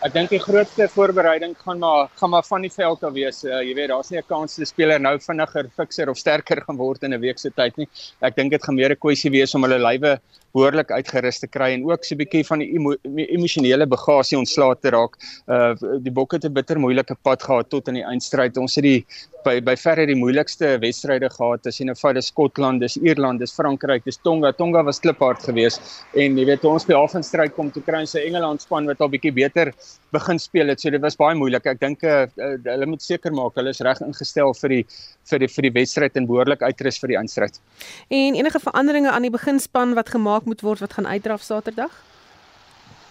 Ek dink die grootste voorbereiding gaan maar gaan maar van die veld af wees. Uh, jy weet, daar's nie 'n kans die speler nou vinniger, fikser of sterker gaan word in 'n week se tyd nie. Ek dink dit gaan meer 'n kwessie wees om hulle lywe behoorlik uitgerus te kry en ook so 'n bietjie van die emo emosionele bagasie ontslae te raak. Uh die Bokke het 'n bitter moeilike pad gehad tot in die eindstryd. Ons het die by by verre die moeilikste wedstryde gehad. As jy nou vat, dis Skotland, dis Ierland, dis Frankryk, dis Tonga. Tonga was kliphard geweest en jy weet ons by halfenstryd kom toe kry ons 'n Engeland span wat al bietjie beter begin speel het. So dit was baie moeilik. Ek dink uh, uh, hulle moet seker maak hulle is reg ingestel vir die vir die vir die wedstryd en behoorlik uitrus vir die eindstryd. En enige veranderinge aan die beginspan wat gemaak gemaak moet word wat gaan uitdraf Saterdag?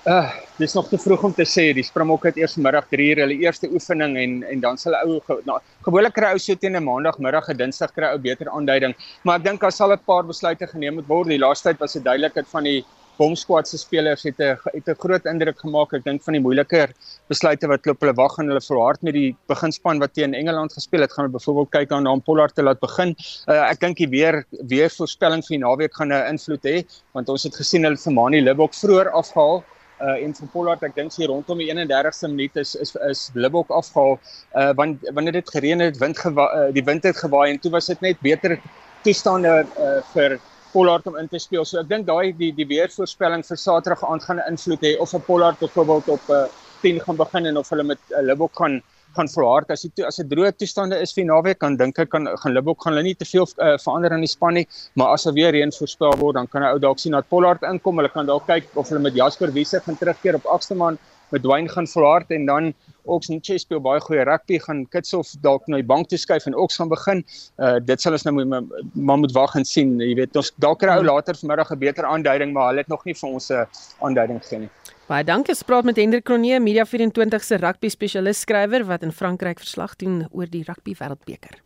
Uh, dis nog te vroeg om te sê. Die Springbok het eers middag 3 uur hulle eerste oefening en en dan sal ou nou, gewoonlik kry ou so teen 'n maandagmiddag en dinsdag kry ou beter aanduiding. Maar ek dink daar sal 'n paar besluite geneem moet word. Die laaste tyd was dit duidelik dat van die bomsquad se spelers het 'n het 'n groot indruk gemaak. Ek dink van die moeiliker besluite wat loop hulle wag en hulle verhard met die beginspan wat teen Engeland gespeel het. Gaan hulle byvoorbeeld kyk aan Naam Pollard te laat begin. Uh, ek dink die weer weer voorspelling vir die naweek gaan 'n invloed hê want ons het gesien hulle vir Mani Libok vroeër afhaal uh en vir Pollard ek dink sy rondom die 31ste minuut is is is Libok afgehaal uh want wanneer dit gereën het wind gewa, uh, die wind het gewaai en toe was dit net beter toestande uh vir Pollard om in te speel. So ek dink daai die die weervoorspelling vir Saterdag aand gaan 'n invloed hê of 'n Pollard byvoorbeeld op 'n uh, 10 gaan begin en of hulle met 'n uh, Libbok gaan gaan volhard. As dit as dit droë toestande is vir naweek kan dink ek kan gaan Libbok gaan hulle nie te veel uh, verander aan die span nie. Maar as daar weer reën voorspel word dan kan hy ou dalk sien dat Pollard inkom. Hulle kan dalk kyk of hulle met Jasper Wiese gaan terugkeer op Aksterman met Dwayne gaan volhard en dan Oks Nche speel baie goeie rugby gaan Kitshof dalk na die bank toe skuif en Oks gaan begin. Uh dit sal ons nou moet maar moet wag en sien. Jy weet ons dalk kry ou later vanmiddag 'n beter aanduiding maar hulle het nog nie vir ons 'n aanduiding gegee nie. Baie dankie. Ons praat met Hendrik Cronje, Media 24 se rugby spesialis skrywer wat in Frankryk verslag doen oor die rugby wêreldbeker.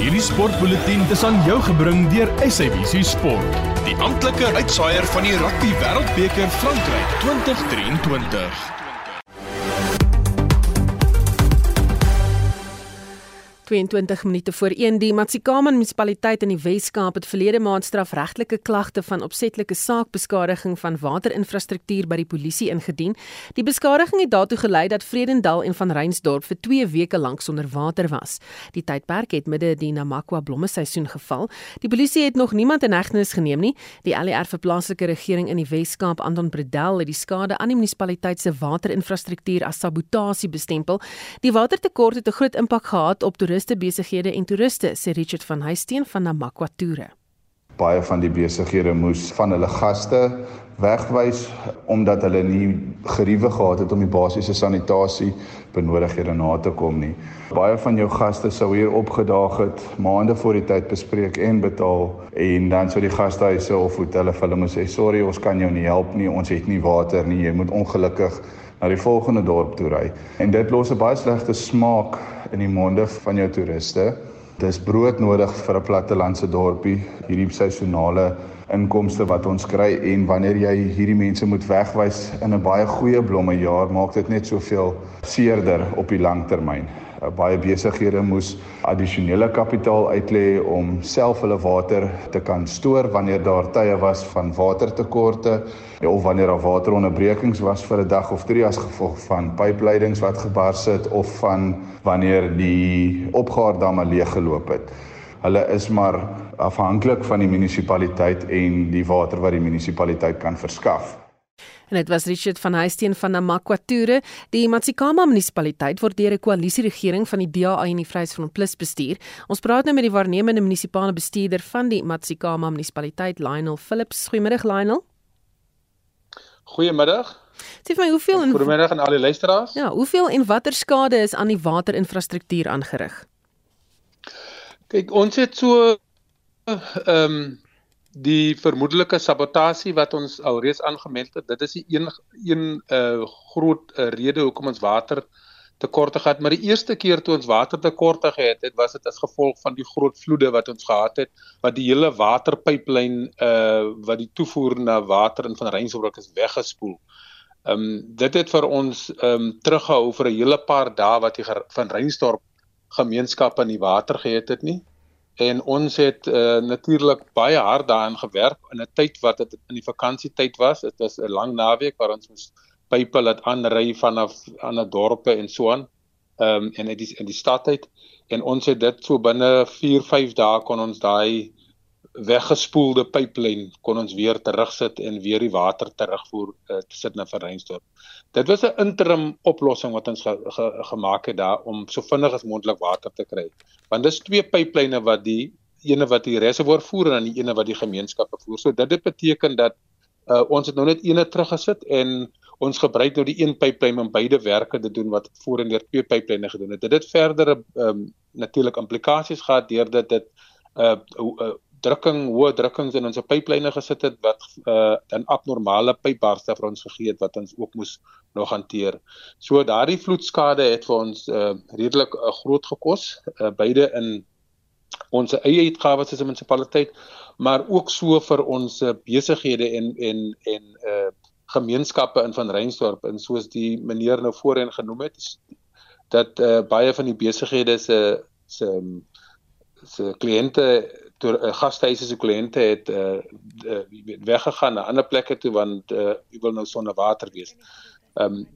Hierdie sportbulletin is aan jou gebring deur SABC Sport, die amptelike uitsaaier van die rugby wêreldbeker Frankryk 2023. 22 minute voor 1 die Matsikama munisipaliteit in die Wes-Kaap het verlede maand strafregtelike klagte van opsetlike saakbeskadiging van waterinfrastruktuur by die polisie ingedien. Die beskadiging het daartoe gelei dat Vredendal en Van Reinsdorp vir 2 weke lank sonder water was. Die tydperk het midde die Namakwa blommeseisoen geval. Die polisie het nog niemand in hegtenis geneem nie. Die LER vir plaaslike regering in die Wes-Kaap, Anton Bredel, het die skade aan die munisipaliteit se waterinfrastruktuur as sabotasie bestempel. Die watertekort het 'n groot impak gehad op toeriste toeriste besighede en toeriste, sê Richard van Huisteen van Namakwa Toere. Baie van die besighede moes van hulle gaste wegwys omdat hulle nie geriewe gehad het om die basiese sanitasie benodigdhede na te kom nie. Baie van jou gaste sou hier opgedaag het maande voor die tyd bespreek en betaal en dan sou die gastehuise of hotelle vir hulle moet sê sorry ons kan jou nie help nie ons het nie water nie jy moet ongelukkig na die volgende dorp toe ry. En dit los 'n baie slegte smaak in die monde van jou toeriste Dis broodnodig vir 'n plattelandse dorpie, hierdie seisonale inkomste wat ons kry en wanneer jy hierdie mense moet wegwys in 'n baie goeie blommejaar, maak dit net soveel seerder op die lang termyn. Uh, baie besighede moes addisionele kapitaal uitlê om self hulle water te kan stoor wanneer daar tye was van watertekorte of wanneer daar wateronderbrekings was vir 'n dag of 3 as gevolg van pypleidings wat gebars het of van wanneer die opgaardamme leeggeloop het. Hulle is maar afhanklik van die munisipaliteit en die water wat die munisipaliteit kan verskaf. En dit was Richard van Huisteen van Namakwature. Die Matsikama munisipaliteit word deur 'n koalisieregering van die DA en die Vryheidsfront Plus bestuur. Ons praat nou met die waarnemende munisipale bestuurder van die Matsikama munisipaliteit, Lionel Phillips. Goeiemiddag Lionel. Goeiemiddag. Sê vir my hoeveel en Goeiemiddag aan al die luisteraars. Ja, hoeveel en watter skade is aan die waterinfrastruktuur aangerig? Kyk, ons het so ehm um, die vermoedelike sabotasie wat ons alreeds aangemeld het, dit is die een een uh groot uh, rede hoekom ons water tekorte gehad, maar die eerste keer toe ons water tekorte gehad het, was dit as gevolg van die groot vloede wat ons gehad het, wat die hele waterpyplyn uh wat die toevoer na water in van Reinsburg is weggespoel. Um dit het vir ons um teruggehou vir 'n hele paar dae wat die van Reinsdorp gemeenskap aan die water gehad het nie en ons het uh, natuurlik baie hard daaraan gewerk in 'n tyd wat dit in die vakansietyd was. Dit was 'n lang naweek waar ons moes pype laat aanry vanaf ander dorpe en so aan. Ehm um, en in die in die stad uit en ons het dit so binne 4, 5 dae kon ons daai weggespoelde pyplyn kon ons weer terugsit en weer die water terugvoer uh, sit na Verreinsdorp. Dit was 'n interim oplossing wat ons ge, ge, gemaak het daar om so vinnig as moontlik water te kry. Want dis twee pyplyne wat die ene wat die reservoir voer en dan die ene wat die gemeenskappe voer. So dit het beteken dat uh, ons het nou net eene teruggesit en ons gebruik nou die een pyplyn om beide werke te doen wat voorheen deur twee pyplyne gedoen het. Dit het verdere um, natuurlik implikasies gehad deurdat dit uh, uh drukking, hoë drukkings in ons pyplyne gesit het wat uh dan abnormale pypbarste vir ons gegee het wat ons ook moes nog hanteer. So daardie vloedskade het vir ons uh redelik uh, groot gekos, uh, beide in ons eie uitgawes as 'n munisipaliteit, maar ook so vir ons uh, besighede en en en uh gemeenskappe in van Reinsdorp en soos die meneer nou voorheen genoem het dat uh, baie van die besighede se se se kliënte toe uh, gastehuise se kliënte het uh, uh weggegaan na ander plekke toe want uh wil nou sonder water wees. Ehm um,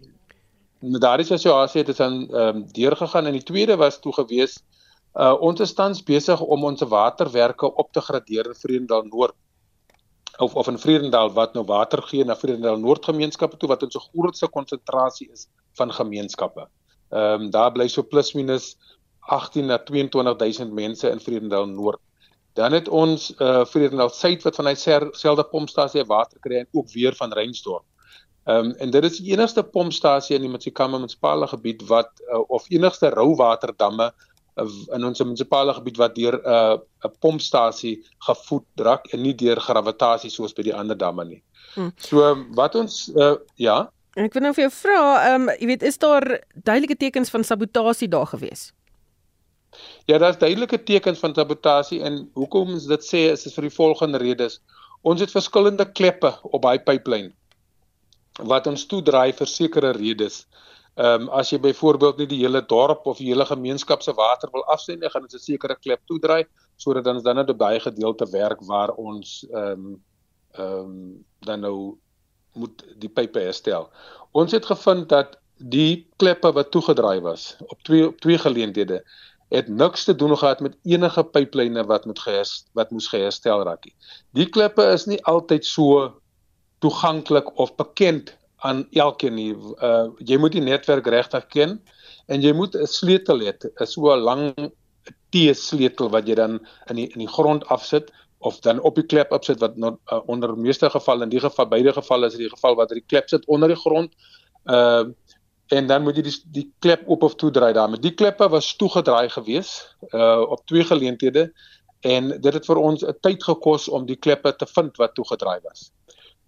daardie situasie het dan ehm um, deurgegaan en die tweede was toe gewees uh ons is tans besig om ons waterwerke op te gradeer in Vredendal Noord of of in Vredendal wat nou water gee na Vredendal Noord gemeenskappe toe wat ons 'n grootste konsentrasie is van gemeenskappe. Ehm um, daar bly so plus minus 18 na 22000 mense in Vredendal Noord. Dan het ons uh Vredendal Suid wat van hy selfde pompstasie water kry en ook weer van Reinsdorp. Ehm um, en dit is die enigste pompstasie in die Mtsikama munisipale gebied wat uh, of enigste rouwaterdamme uh, in ons munisipale gebied wat deur 'n uh, 'n pompstasie gevoed raak en nie deur gravitasie soos by die ander damme nie. Hmm. So wat ons uh, ja Ek wil nou vir jou vra, ehm um, jy weet is daar duidelike tekens van sabotasie daar gewees? Ja, daar's duidelike tekens van sabotasie en hoekom ons dit sê is, is vir die volgende redes. Ons het verskillende kleppe op daai pyplyn wat ons toedraai vir sekere redes. Ehm um, as jy byvoorbeeld nie die hele dorp of die hele gemeenskap se water wil afsend nie, gaan ons 'n sekere klep toedraai sodat dan dan net baie gedeelte werk waar ons ehm um, ehm um, dan nou moet die pype herstel. Ons het gevind dat die kleppe wat toegedraai was op twee op twee geleenthede het niks te doen gehad met enige pyplyne wat moet gehers, wat moes geherstel raak nie. Die klippe is nie altyd so toeganklik of bekend aan elkeen nie. Uh jy moet die netwerk regtig ken en jy moet 'n sleutel hê, 'n so lang T-sleutel wat jy dan in die in die grond afsit of dan op die klep opsit wat no, uh, onder meeste geval in die geval beide gevalle is dit die geval wat die klep sit onder die grond. Uh en dan moet jy die die klep op of toe draai daarmee. Die kleppe was toegedraai gewees uh op twee geleenthede en dit het vir ons 'n tyd gekos om die kleppe te vind wat toegedraai was.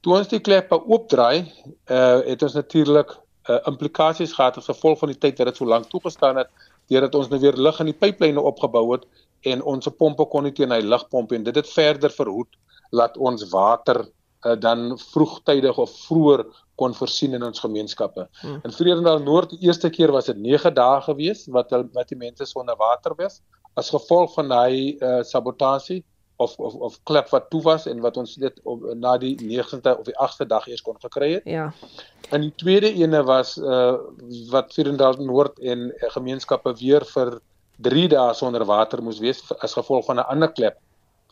Toe ons die kleppe oopdraai, uh het ons natuurlik uh implikasies gehad as gevolg van die tyd dat dit so lank toegestaan het deurdat ons nou weer lig in die pyplyne opgebou het en ons pompe kon nie teen hy lugpomp en dit het verder verhoed laat ons water uh, dan vroegtydig of vroeër kon voorsien in ons gemeenskappe. Hmm. In Vredendal Noord die eerste keer was dit 9 dae gewees wat wat die mense sonder water was as gevolg van daai uh, sabotasie of of of klep wat toe was en wat ons net op, na die 9de of die 8de dag eers kon gekry het. Ja. En die tweede ene was uh wat Vredendal Noord en uh, gemeenskappe weer vir 3 dae sonder water moes wees as gevolg van 'n ander klep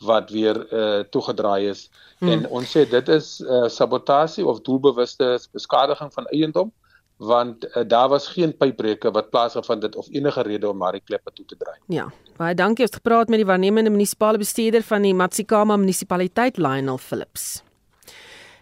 wat weer uh toegedraai is hmm. en ons sê dit is uh sabotasie of doelbewuste beskadiging van eiendom want uh, daar was geen pypbreuke wat plaasgevind het of enige rede om maar die kleppe toe te draai. Ja. Baie dankie. Ons het gepraat met die waarnemende munisipale bestuurder van die Matsikama munisipaliteit Lionel Phillips.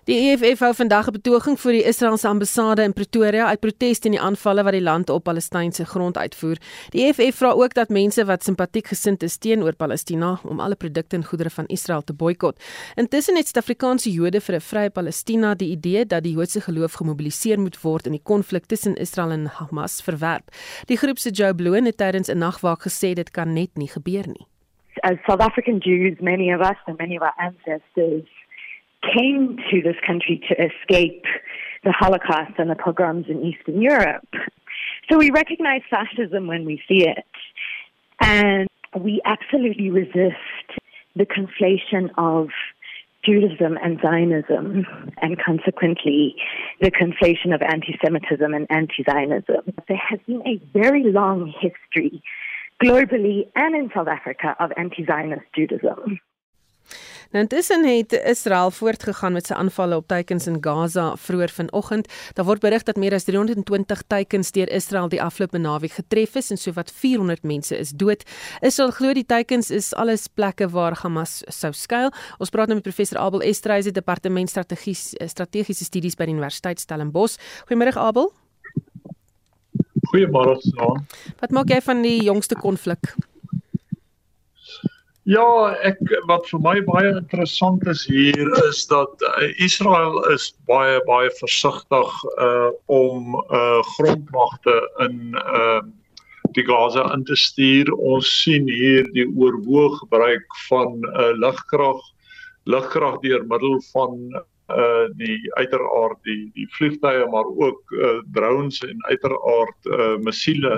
Die EFF hou vandag 'n betoging voor die Israeliese ambassade in Pretoria uit protes teen die aanvalle wat die land op Palestynse grond uitvoer. Die EFF vra ook dat mense wat simpatiek gesind is teenoor Palestina om alle produkte en goedere van Israel te boikot. Intussen het Suid-Afrikaanse Jode vir 'n vrye Palestina die idee dat die Joodse geloof gemobiliseer moet word in die konflik tussen Israel en Hamas verwerp. Die groep se Joe Bloon het tydens 'n nagwaak gesê dit kan net nie gebeur nie. As South African Jews, many of us and many of our ancestors came to this country to escape the Holocaust and the pogroms in Eastern Europe. So we recognize fascism when we see it. And we absolutely resist the conflation of Judaism and Zionism, and consequently the conflation of anti Semitism and anti Zionism. There has been a very long history globally and in South Africa of anti Zionist Judaism. Nou intussen het Israel voortgegaan met sy aanvalle op teikens in Gaza vroeër vanoggend. Daar word berig dat meer as 320 teikens deur Israel die afgelope naweek getref is en sowat 400 mense is dood. Israel glo die teikens is alles plekke waar Hamas sou skuil. Ons praat nou met professor Abel Estreise, departement strategiese strategiese studies by die Universiteit Stellenbosch. Goeiemôre Abel. Goeiemôre Saan. Wat maak jy van die jongste konflik? Ja, ek wat vir my baie interessant is hier is dat uh, Israel is baie baie versigtig uh om uh grondmagte in uh die Gaza in te stuur. Ons sien hier die oorwoog gebruik van uh lugkrag lugkrag deur middel van uh die uiteraard die die vliegtye maar ook uh drones en uiteraard uh missiele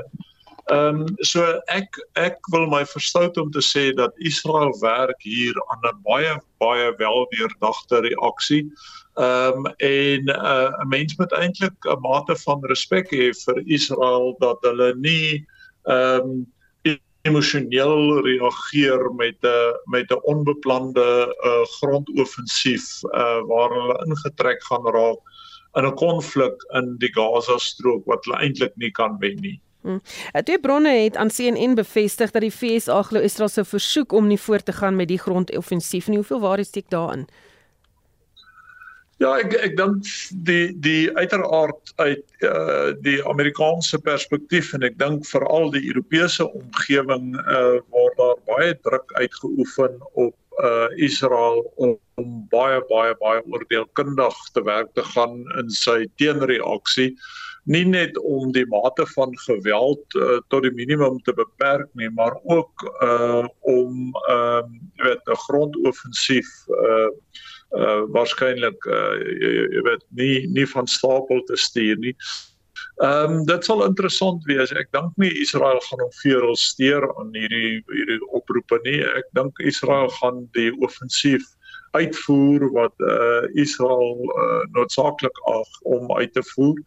Ehm um, so ek ek wil my verstout om te sê dat Israel werk hier aan 'n baie baie weldeurdagte reaksie. Ehm um, en uh, 'n uh, mens moet eintlik 'n mate van respek hê vir Israel dat hulle nie ehm um, emosioneel reageer met 'n met 'n onbeplande uh, grondoffensief uh, waar hulle ingetrek gaan raak in 'n konflik in die Gaza strook wat hulle eintlik nie kan wen nie. Hmm. Twee bronne het aan CNN bevestig dat die FSA glo Israel sou versoek om nie voort te gaan met die grondoffensief nie. Hoeveel waarheid steek daarin? Ja, ek ek dink die die uiteraard uit uh die Amerikaanse perspektief en ek dink veral die Europese omgewing uh waar daar baie druk uitgeoefen op uh Israel om, om baie baie baie oordeelkundig te werk te gaan in sy teenreaksie nie net om die mate van geweld uh, tot die minimum te beperk nie, maar ook uh om ehm uh, weet 'n grondoffensief uh uh waarskynlik uh jy, jy weet nie nie van stapel te stuur nie. Ehm um, dit sal interessant wees. Ek dink nie Israel gaan hom veel steur aan hierdie hierdie oproepe nie. Ek dink Israel gaan die offensief uitvoer wat uh Israel uh, noodsaaklik ag om uit te voer.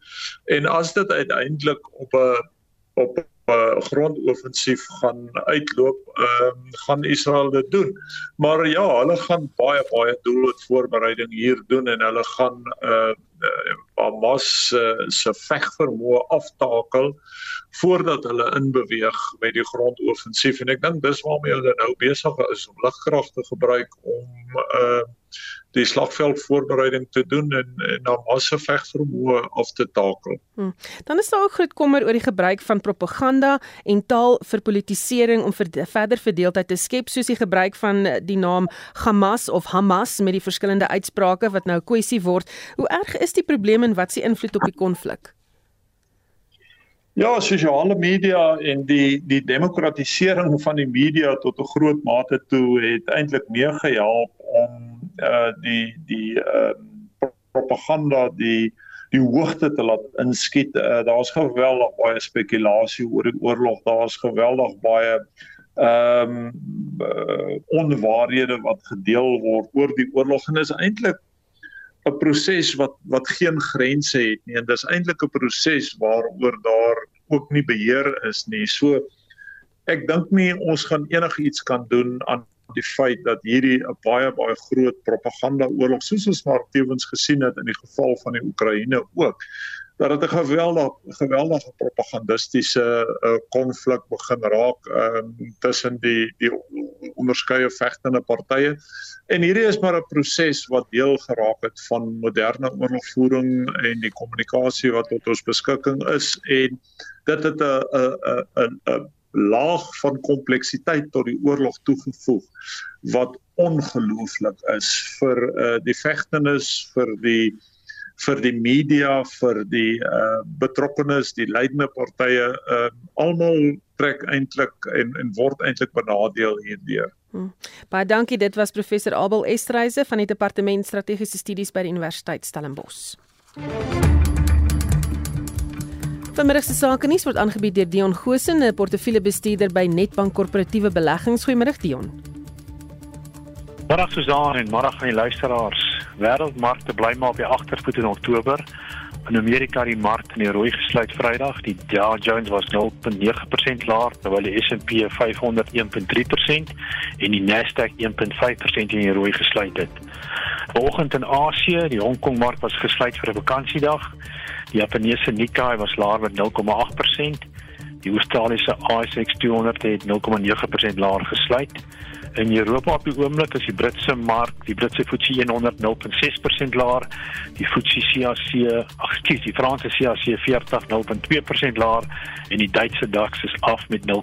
En as dit uiteindelik op 'n op 'n grondoffensief gaan uitloop, ehm um, gaan Israel dit doen. Maar ja, hulle gaan baie baie doelwit voorbereiding hier doen en hulle gaan uh Hamas uh, se vegvermoë aftakel voordat hulle inbeweeg met die grondoffensief en ek dink dis waarmee hulle nou besig is om lugkrag te gebruik om uh die slagveld voorbereiding te doen en en na masse vegvermoë af te takel. Hmm. Dan is daar ook groot kommer oor die gebruik van propaganda en taal vir politisering om vir verder verdeeldheid te skep soos die gebruik van die naam Hamas of Hamas met die verskillende uitsprake wat nou kwessie word. Hoe erg is die probleem en wat se invloed op die konflik? Ja, sosiale media en die die demokratisering van die media tot 'n groot mate toe het eintlik meegehelp om uh die die uh propaganda die die hoogte te laat inskiet. Uh, Daar's geweldig baie spekulasie oor die oorlog. Daar's geweldig baie ehm um, uh, onwaarhede wat gedeel word oor die oorlog en is eintlik 'n proses wat wat geen grense het nie en dis eintlik 'n proses waaroor daar ook nie beheer is nie. So ek dink nie ons gaan enigiets kan doen aan die feit dat hierdie 'n baie baie groot propaganda oorlog soos ons maar tevens gesien het in die geval van die Oekraïne ook dat dit 'n geweldig geweldige propagandistiese uh, konflik begin raak um, tussen die die onderskeie vegtende partye. En hierdie is maar 'n proses wat deel geraak het van moderne oorlogvoering en die kommunikasie wat tot ons beskikking is. En dit het 'n 'n 'n 'n laag van kompleksiteit tot die oorlog toegevoeg wat ongelooflik is vir uh, die vegtenis vir die vir die media vir die uh, betrokkenes die leidende partye uh, almal trek eintlik en en word eintlik benadeel hierdeur. Hmm. Baie dankie dit was professor Abel Estreise van die departement strategiese studies by die Universiteit Stellenbosch. Vanmiddag se sake nuus word aangebied deur Dion Gosen, 'n portefeuljebestuurder by Netbank Korporatiewe Beleggings. Goeiemiddag Dion. Middag Susan en middag aan die luisteraars. Wêreldmarkte bly maar op die agtervoet in Oktober. In Amerika die mark in die rooi gesluit Vrydag. Die Dow Jones was 0.9% laer terwyl die S&P 500 1.3% en die Nasdaq 1.5% in die rooi gesluit het. Vanoggend in Asië, die Hong Kong mark was gesluit vir 'n vakansiedag. Die Japaneese Nikkei was laer met 0,8%. Die Australiese ASX 200 het 0,9% laer gesluit. In Europa op die oomblik is die Britse mark, die Britse FTSE 100 0.6% laer, die FTSE CAC, ag skus, die Franse CAC 40 0.2% laer en die Duitse DAX is af met 0.8%.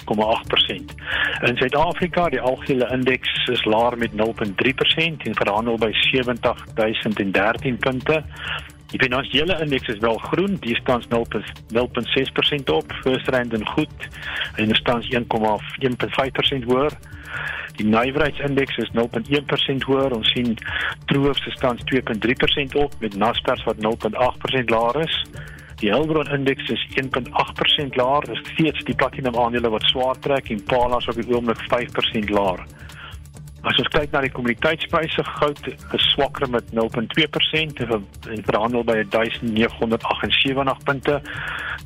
In Suid-Afrika, die algehele indeks is laer met 0.3% en verhandel by 70013 punte. Die finansiële indeks is wel groen, die staan 0.6% op, First Rand en goed en staan 1,1.5% hoër. Die nywerheidsindeks is 0.1% hoër. Ons sien Troof se staan 2.3% op met Naspers wat 0.8% laer is. Die Hulbron indeks is 1.8% laer. Is steeds die platinum aandele wat swaar trek en Pala se op die oomblik 5% laer. As ons kyk na die kommoditeitspryse, goud is swakker met 0.2% en verhandel by 1978 punte,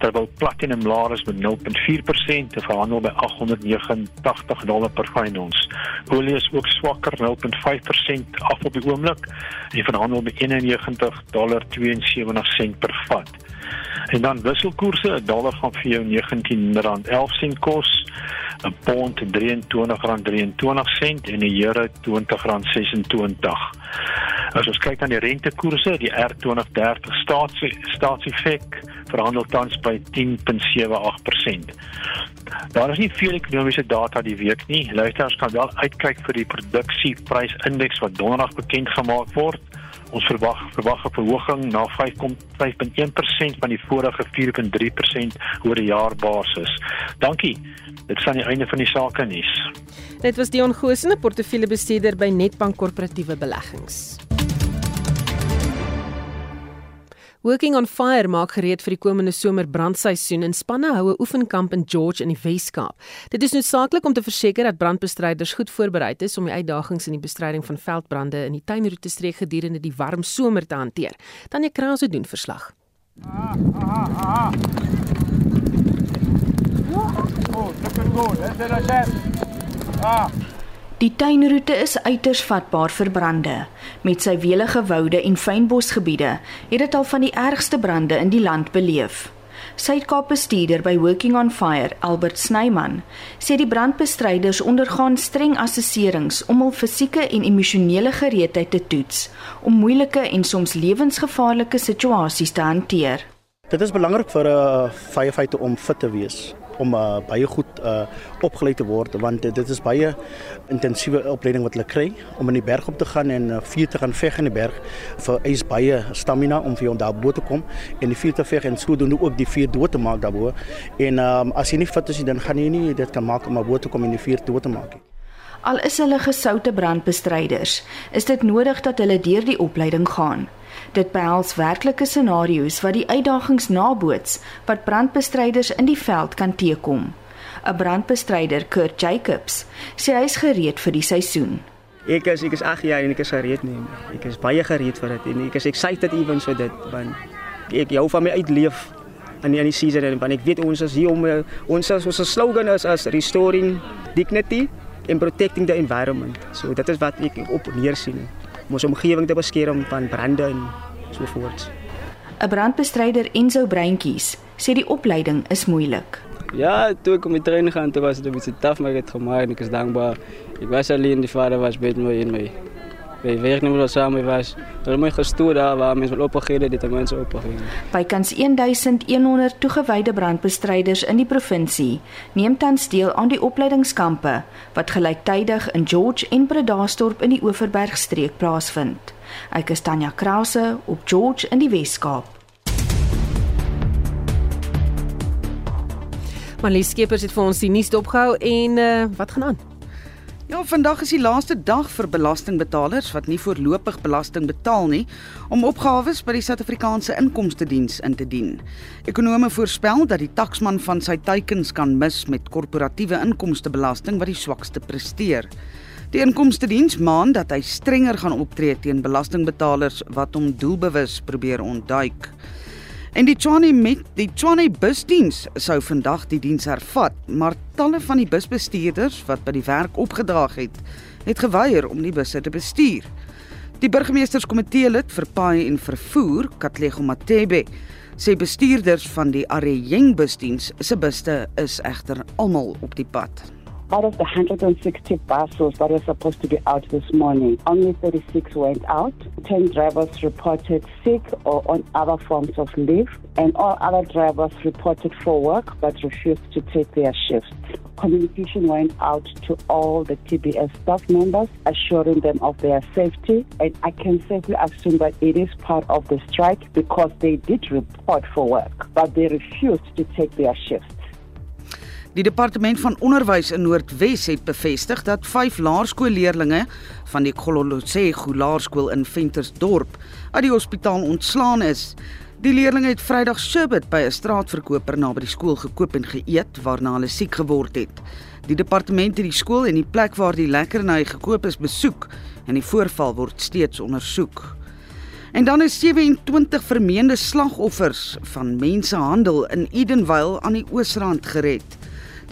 terwyl platinum laer is met 0.4% en verhandel by 889 dollar per fyn ons. Olie is ook swakker 0.5% af op die oomblik en verhandel by 91 dollar 72 sent per vat. En dan wisselkoerse, 'n dollar gaan vir jou R19.11 sent kos. 'n pond R23.23 en 'n euro R20.26. As ons kyk na die rentekoerse, die R2030 staats staatseffek verhandel tans by 10.78%. Daar is nie veel ekonomiese data die week nie. Luisteraars kan wel uitkyk vir die produksieprysindeks wat donderdag bekend gemaak word. Ons verwag verwag 'n verhoging na 5.5.1% van die vorige 4.3% oor 'n jaarbasis. Dankie. Dit is aan die einde van die sake nuus. Dit was Dion Goosen, portefeuljebestuurder by Netbank Korporatiewe Beleggings. Working on Fire maak gereed vir die komende somerbrandseisoen en spanne hou 'n oefenkamp in George in die Weskaap. Dit is noodsaaklik om te verseker dat brandbestryders goed voorberei is om die uitdagings in die bestryding van veldbrande in die tuinroete streek gedurende die warm somer te hanteer. Tanya Krause doen verslag. Ah, ah, ah. Oh, kan goed. Dit is 'n chef. Ah. Die tuinroete is uiters vatbaar vir brande. Met sy welige woude en fynbosgebiede het dit al van die ergste brande in die land beleef. Suid-Kaap bestuurder by Working on Fire, Albert Snyman, sê die brandbestryders ondergaan streng assesserings om hul fisieke en emosionele gereedheid te toets om moeilike en soms lewensgevaarlike situasies te hanteer. Dit is belangrik vir 'n uh, firefighter om fit te wees om uh, baie goed uh, opgeleid te word want uh, dit is baie intensiewe opleiding wat hulle kry om in die berg op te gaan en uh, vuur te gaan veg in die berg vir is baie stamina om vir jou daarbo te kom en die vuur te veg en sodoende ook die vuur dood te maak daarbo en um, as jy nie fit is dan gaan jy nie dit kan maak om daarbo te kom en die vuur dood te maak. Al is hulle gesoute brandbestryders, is dit nodig dat hulle deur die opleiding gaan. Dit behels werklike scenario's wat die uitdagings naboots wat brandbestryders in die veld kan teekom. 'n Brandbestryder, Kurt Jacobs, sê hy is gereed vir die seisoen. Ek is ek is 8 jaar en ek is gereed nie. Ek is baie gereed vir dit en ek is excited even so dit want ek hou van my uitleef aan die aan die season en want ek weet ons is hier om ons ons slogan is as restoring dignity and protecting the environment. So dit is wat ek op neer sien om ons omgewing te beskerm van brande en so voort. 'n Brandbestryder Enzo Breintjies sê die opleiding is moeilik. Ja, toe ek om die trein gaan, toe was dit 'n bietjie taaf, maar ek het gemaak en ek is dankbaar. Ek was alleen, die vader was met my in my Wij werken niet meer samen was. Hulle my gestoor daar waar mense wil opgegee dit mense opgegee. Bykans 1100 toegewyde brandbestryders in die provinsie neem tans deel aan die opleidingskampe wat gelyktydig in George en Bredasdorp in die Oeverbergstreek plaasvind. Ek is Tanya Krause op George in die Wes-Kaap. Marlies Skeepers het vir ons die nuus dopgehou en uh, wat gaan aan? Ja, vandag is die laaste dag vir belastingbetalers wat nie voorlopig belasting betaal nie om opgawes by die Suid-Afrikaanse Inkomste Diens in te dien. Ekonome voorspel dat die taksman van sy teikens kan mis met korporatiewe inkomstebelasting wat die swakste presteer. Die Inkomste Diens maan dat hy strenger gaan optree teen belastingbetalers wat hom doelbewus probeer ontduik. En die Tshwane met die Tshwane busdiens sou vandag die diens hervat, maar talle van die busbestuurders wat by die werk opgedraag het, het geweier om die busse te bestuur. Die burgemeesterskomitee lid vir paai en vervoer, Katlego Matebe, sê bestuurders van die Areyeng busdiens se busse is egter almal op die pad. Out of the 160 buses that were supposed to be out this morning, only 36 went out. 10 drivers reported sick or on other forms of leave, and all other drivers reported for work but refused to take their shifts. Communication went out to all the TBS staff members, assuring them of their safety. And I can safely assume that it is part of the strike because they did report for work, but they refused to take their shifts. Die departement van onderwys in Noordwes het bevestig dat 5 laerskoolleerdlinge van die Khololosego Laerskool in Ventersdorp uit die hospitaal ontslaan is. Die leerdlinge het Vrydag sherbet by 'n straatverkoper naby die skool gekoop en geëet waarna hulle siek geword het. Die departement het die skool en die plek waar die lekkerny gekoop is besoek en die voorval word steeds ondersoek. En dan is 27 vermeende slagoffers van mensenhandel in Edenvale aan die Oosrand gered.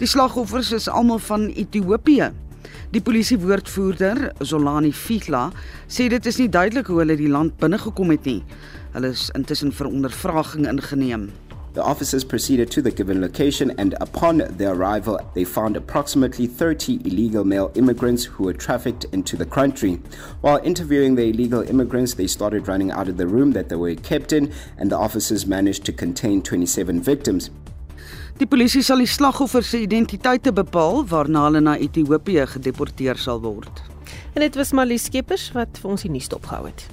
Die slagoffers is almal van Ethiopië. Die polisiewoordvoerder, Zolani Fitla, sê dit is nie duidelik hoe hulle die land binne gekom het nie. Hulle is intussen vir ondervraging ingeneem. The officers proceeded to the given location and upon their arrival, they found approximately 30 illegal male immigrants who were trafficked into the country. While interviewing the illegal immigrants, they started running out of the room that they were kept in, and the officers managed to contain 27 victims. Die polisie sal die slagoffers se identiteite bepaal waarna hulle na Ethiopië gedeporteer sal word. En dit was Malie Skeepers wat vir ons die nuus opgehou het.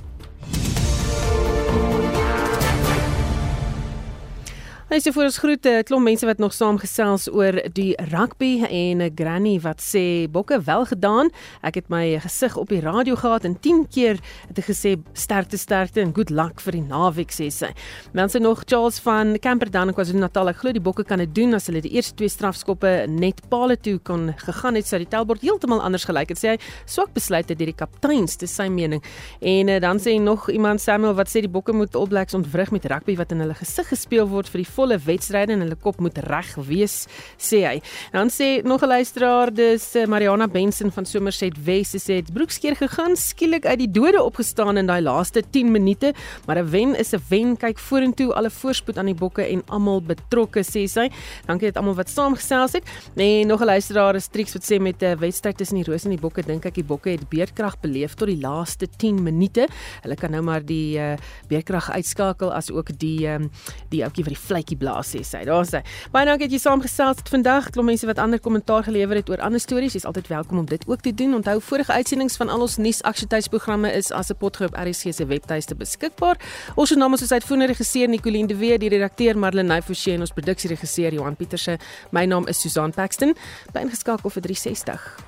Hy sê vir ons groete, 'n klomp mense wat nog saamgesels oor die rugby en 'n granny wat sê bokke wel gedaan. Ek het my gesig op die radio gehad en 10 keer het hy gesê sterkte sterkte en good luck vir die naweek sê sy. Mense nog Charles van Camperdown KwaZulu-Natal. Ek glo die bokke kan dit doen as hulle die eerste twee strafskoppe net paal toe kon gegaan het sou die tellbord heeltemal anders gelyk het. Sê hy swak besluite deur die kapteins, dis sy mening. En uh, dan sê nog iemand Samuel wat sê die bokke moet All Blacks ontwrig met rugby wat in hulle gesig gespeel word vir die volle wedstryde en hulle kop moet reg wees, sê hy. Dan sê nog 'n luisteraar, dis eh, Mariana Benson van Somerset Wes, sê dit broekskeer gegaan, skielik uit die dode opgestaan in daai laaste 10 minute, maar 'n wen is 'n wen. Kyk vorentoe, alle voorspoed aan die bokke en almal betrokke, sê sy. Dankie dat almal wat saamgesels het. En nog 'n luisteraar, Strix wat sê met 'n wedstryd tussen die Rose en die Bokke, dink ek die Bokke het beerdkrag beleef tot die laaste 10 minute. Hulle kan nou maar die uh, beerdkrag uitskakel as ook die um, die ouetjie wat die vlei bietjie blaas sê sy. Daar sê. Baie dankie dat jy saamgesels het vandag. Klop mense wat ander kommentaar gelewer het oor ander stories, jy's altyd welkom om dit ook te doen. Onthou vorige uitsendings van al ons nuusaksietydsprogramme is as 'n potgoed op RSG se webtuiste beskikbaar. Ons naam is uitvoerende regisseur Nicoline de Weer, die redakteur Marlene Forsie en ons produksieregisseur Johan Pieterse. My naam is Susan Paxton. Bly ingeskakel vir 360.